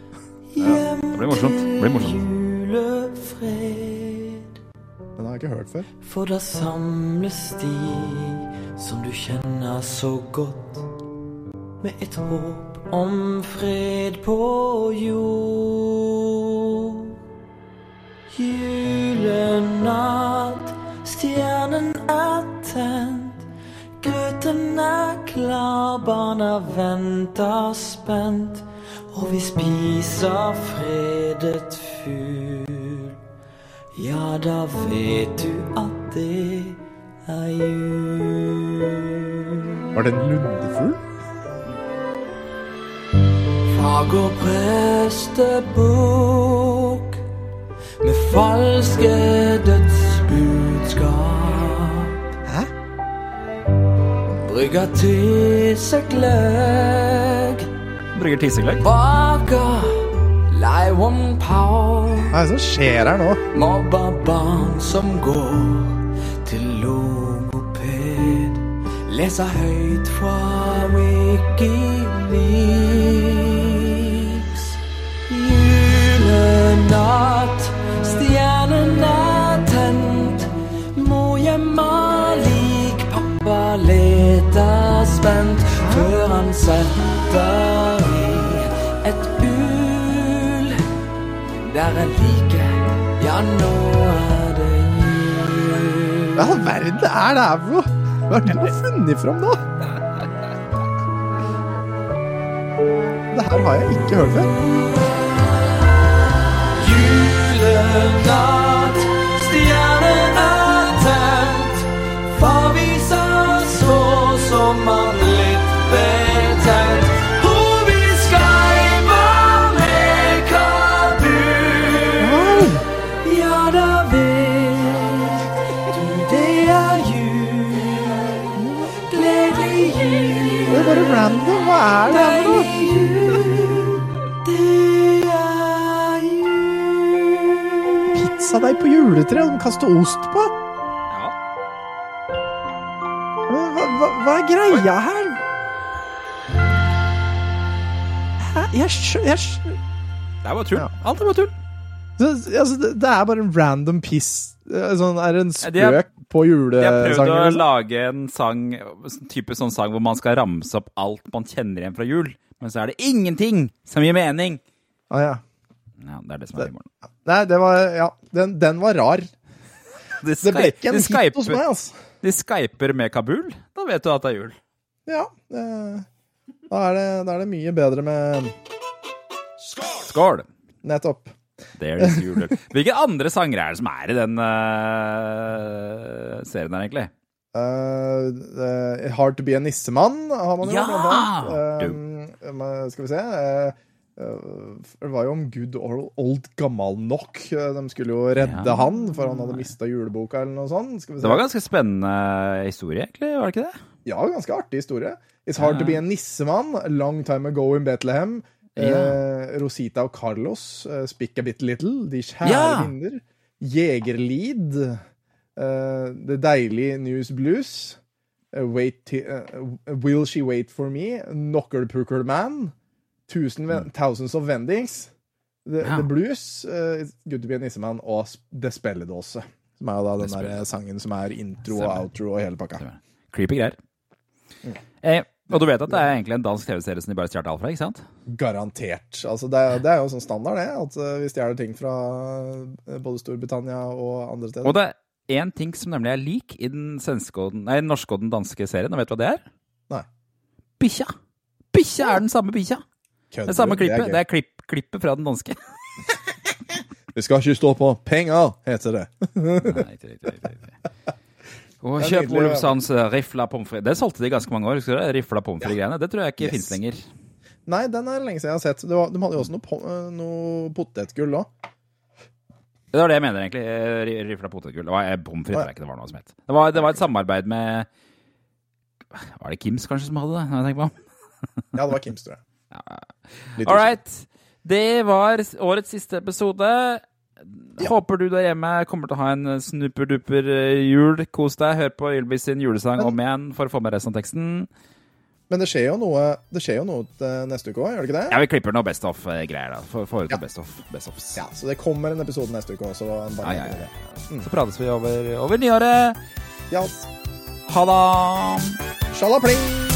Speaker 8: hjem
Speaker 1: Det blir morsomt. Det blir morsomt.
Speaker 8: til julefred.
Speaker 2: Den har jeg ikke hørt før.
Speaker 8: For da samles de som du kjenner så godt, med et håp om fred på jord. Julenatt, stjernen er tent, grøten er klar, barna venter spent, og vi spiser fredet fugl. Ja, da vet du at det er jul.
Speaker 2: Var det en lundefugl?
Speaker 8: Fager prestebukk med falske dødsbudskap.
Speaker 2: Hæ?
Speaker 8: Brygger tissegløgg. seg gløgg,
Speaker 1: Brygger tissegløgg.
Speaker 8: baker leivonnpau.
Speaker 2: Hva er det som skjer her nå?
Speaker 8: Mobber barn som går til logoped. Leser høyt fra Wikileaks. Julenatt, stjernen er tent. Gjemmer lik, pappa leter spent. Før han setter i et ul der er like, ja nå er det jul.
Speaker 2: Hva i all verden er det her for noe? Hva har du funnet fram nå? Det her har jeg ikke hørt før.
Speaker 8: Julenatt, stjernen er tent. Far viser så som har litt betent. Hvor vi skreiver med kabul. Ja, da vet du det er jul. Gledelig jul.
Speaker 2: Det er bare random. Hva er det Pizzadeig han kaster ost på?
Speaker 1: Ja.
Speaker 2: Hva, hva, hva er greia her? Hæ? Jeg skjønner
Speaker 1: Det er bare tull.
Speaker 2: Ja.
Speaker 1: Alt er bare tull.
Speaker 2: Det, altså, det, det er bare en random piss. Eh, Sånn, er det en
Speaker 1: De har-
Speaker 2: spøk på
Speaker 1: De har prøvd
Speaker 2: julesangen?
Speaker 1: å
Speaker 2: liksom?
Speaker 1: lage en sang, type sånn sang hvor man skal ramse opp alt man kjenner igjen fra jul. Men så er det ingenting som gir mening.
Speaker 2: Ah, ja.
Speaker 1: Ja, det er det som er humoren.
Speaker 2: Nei, det var Ja, den, den var rar.
Speaker 1: De
Speaker 2: Det ble ikke en hit hos meg, altså.
Speaker 1: de skyper med Kabul, da vet du at det er jul.
Speaker 2: Ja. eh, Da er, det, da er det mye bedre med
Speaker 1: Skål!
Speaker 2: Nettopp.
Speaker 1: Hvilke andre sanger er det som er i den uh, serien her, egentlig?
Speaker 2: Uh, uh, hard to be a nissemann har man jo.
Speaker 1: Ja!
Speaker 2: men skal vi se Det var jo om good old, old gammal nok. Eh, De skulle jo redde
Speaker 1: Ja.
Speaker 2: han, for han hadde mista juleboka eller noe sånt. Skal vi se.
Speaker 1: Det var ganske spennende historie, egentlig, var det ikke det?
Speaker 2: Ja, ganske artig historie. It's hard
Speaker 1: Ja.
Speaker 2: to be a nissemann. Long time ago in Bethlehem. Eh, Rosita og Carlos, eh, Spick a bit little. De kjære
Speaker 1: Ja.
Speaker 2: vinner. Jegerlid. eh, The Deilig News Blues. eh, wait eh, Will She Wait For Me? Knucklepooker Man. Tusen Thousands of Vendings. The,
Speaker 1: Mm. Ja.
Speaker 2: The Blues. uh, Good to be a nissemann. Og The spelledåse. Som er jo da den der sangen som er intro og outro og hele pakka.
Speaker 1: Stemmer. Creepy greier. Eh, og du vet at det er egentlig en dansk TV-serie som de bare stjal alt fra, ikke sant?
Speaker 2: Garantert. Altså, det, er, det er jo sånn standard, det. At eh, vi stjeler ting fra eh, både Storbritannia og andre steder.
Speaker 1: Og det er én ting som nemlig er lik i den, nei, den norske og den danske serien, og vet du hva det er?
Speaker 2: Nei.
Speaker 1: Bikkja! Bikkja er den samme bikkja!
Speaker 2: Kødder
Speaker 1: Det samme
Speaker 2: klippet.
Speaker 1: klippet.
Speaker 2: er,
Speaker 1: Det er klipp, klippet fra den danske.
Speaker 2: Det skal ikke stå på penger, heter det.
Speaker 1: Nei, riktig, riktig. Og
Speaker 2: er
Speaker 1: kjøp
Speaker 2: nydelig,
Speaker 1: Oluf
Speaker 2: ja.
Speaker 1: Sands eh, rifla pommes frites. Det solgte de ganske mange år. husker du det? Rifla pommes frites-greiene. Det tror jeg ikke
Speaker 2: Yes.
Speaker 1: finnes lenger.
Speaker 2: Nei, den er lenge siden jeg har sett. Det var, de hadde jo også noe, eh, noe potetgull òg.
Speaker 1: Det var det jeg mener, egentlig. eh, Rifla potetgull. Det var pommes frites, ikke det var noe som het. Det var, det var et samarbeid med Var det Kims kanskje som hadde det? jeg tenker meg?
Speaker 2: Ja, det var Kims, tror jeg.
Speaker 1: All right. Det var årets siste episode. Håper du der hjemme kommer til å ha en snupperduper eh, jul. Kos deg. Hør på Ylvis sin julesang om igjen for å få med resten av teksten.
Speaker 2: Men det skjer jo noe Det skjer jo noe til neste uke òg, gjør det ikke det?
Speaker 1: Ja, vi klipper noe Best Off-greier, da. For, for ja. best off, Best offs.
Speaker 2: Ja, Så det kommer en episode neste uke òg, så bare
Speaker 1: Ja, ja, ja. Så prates vi over, over nyåret.
Speaker 2: Ja.
Speaker 1: Ha det!
Speaker 2: Sjalapling!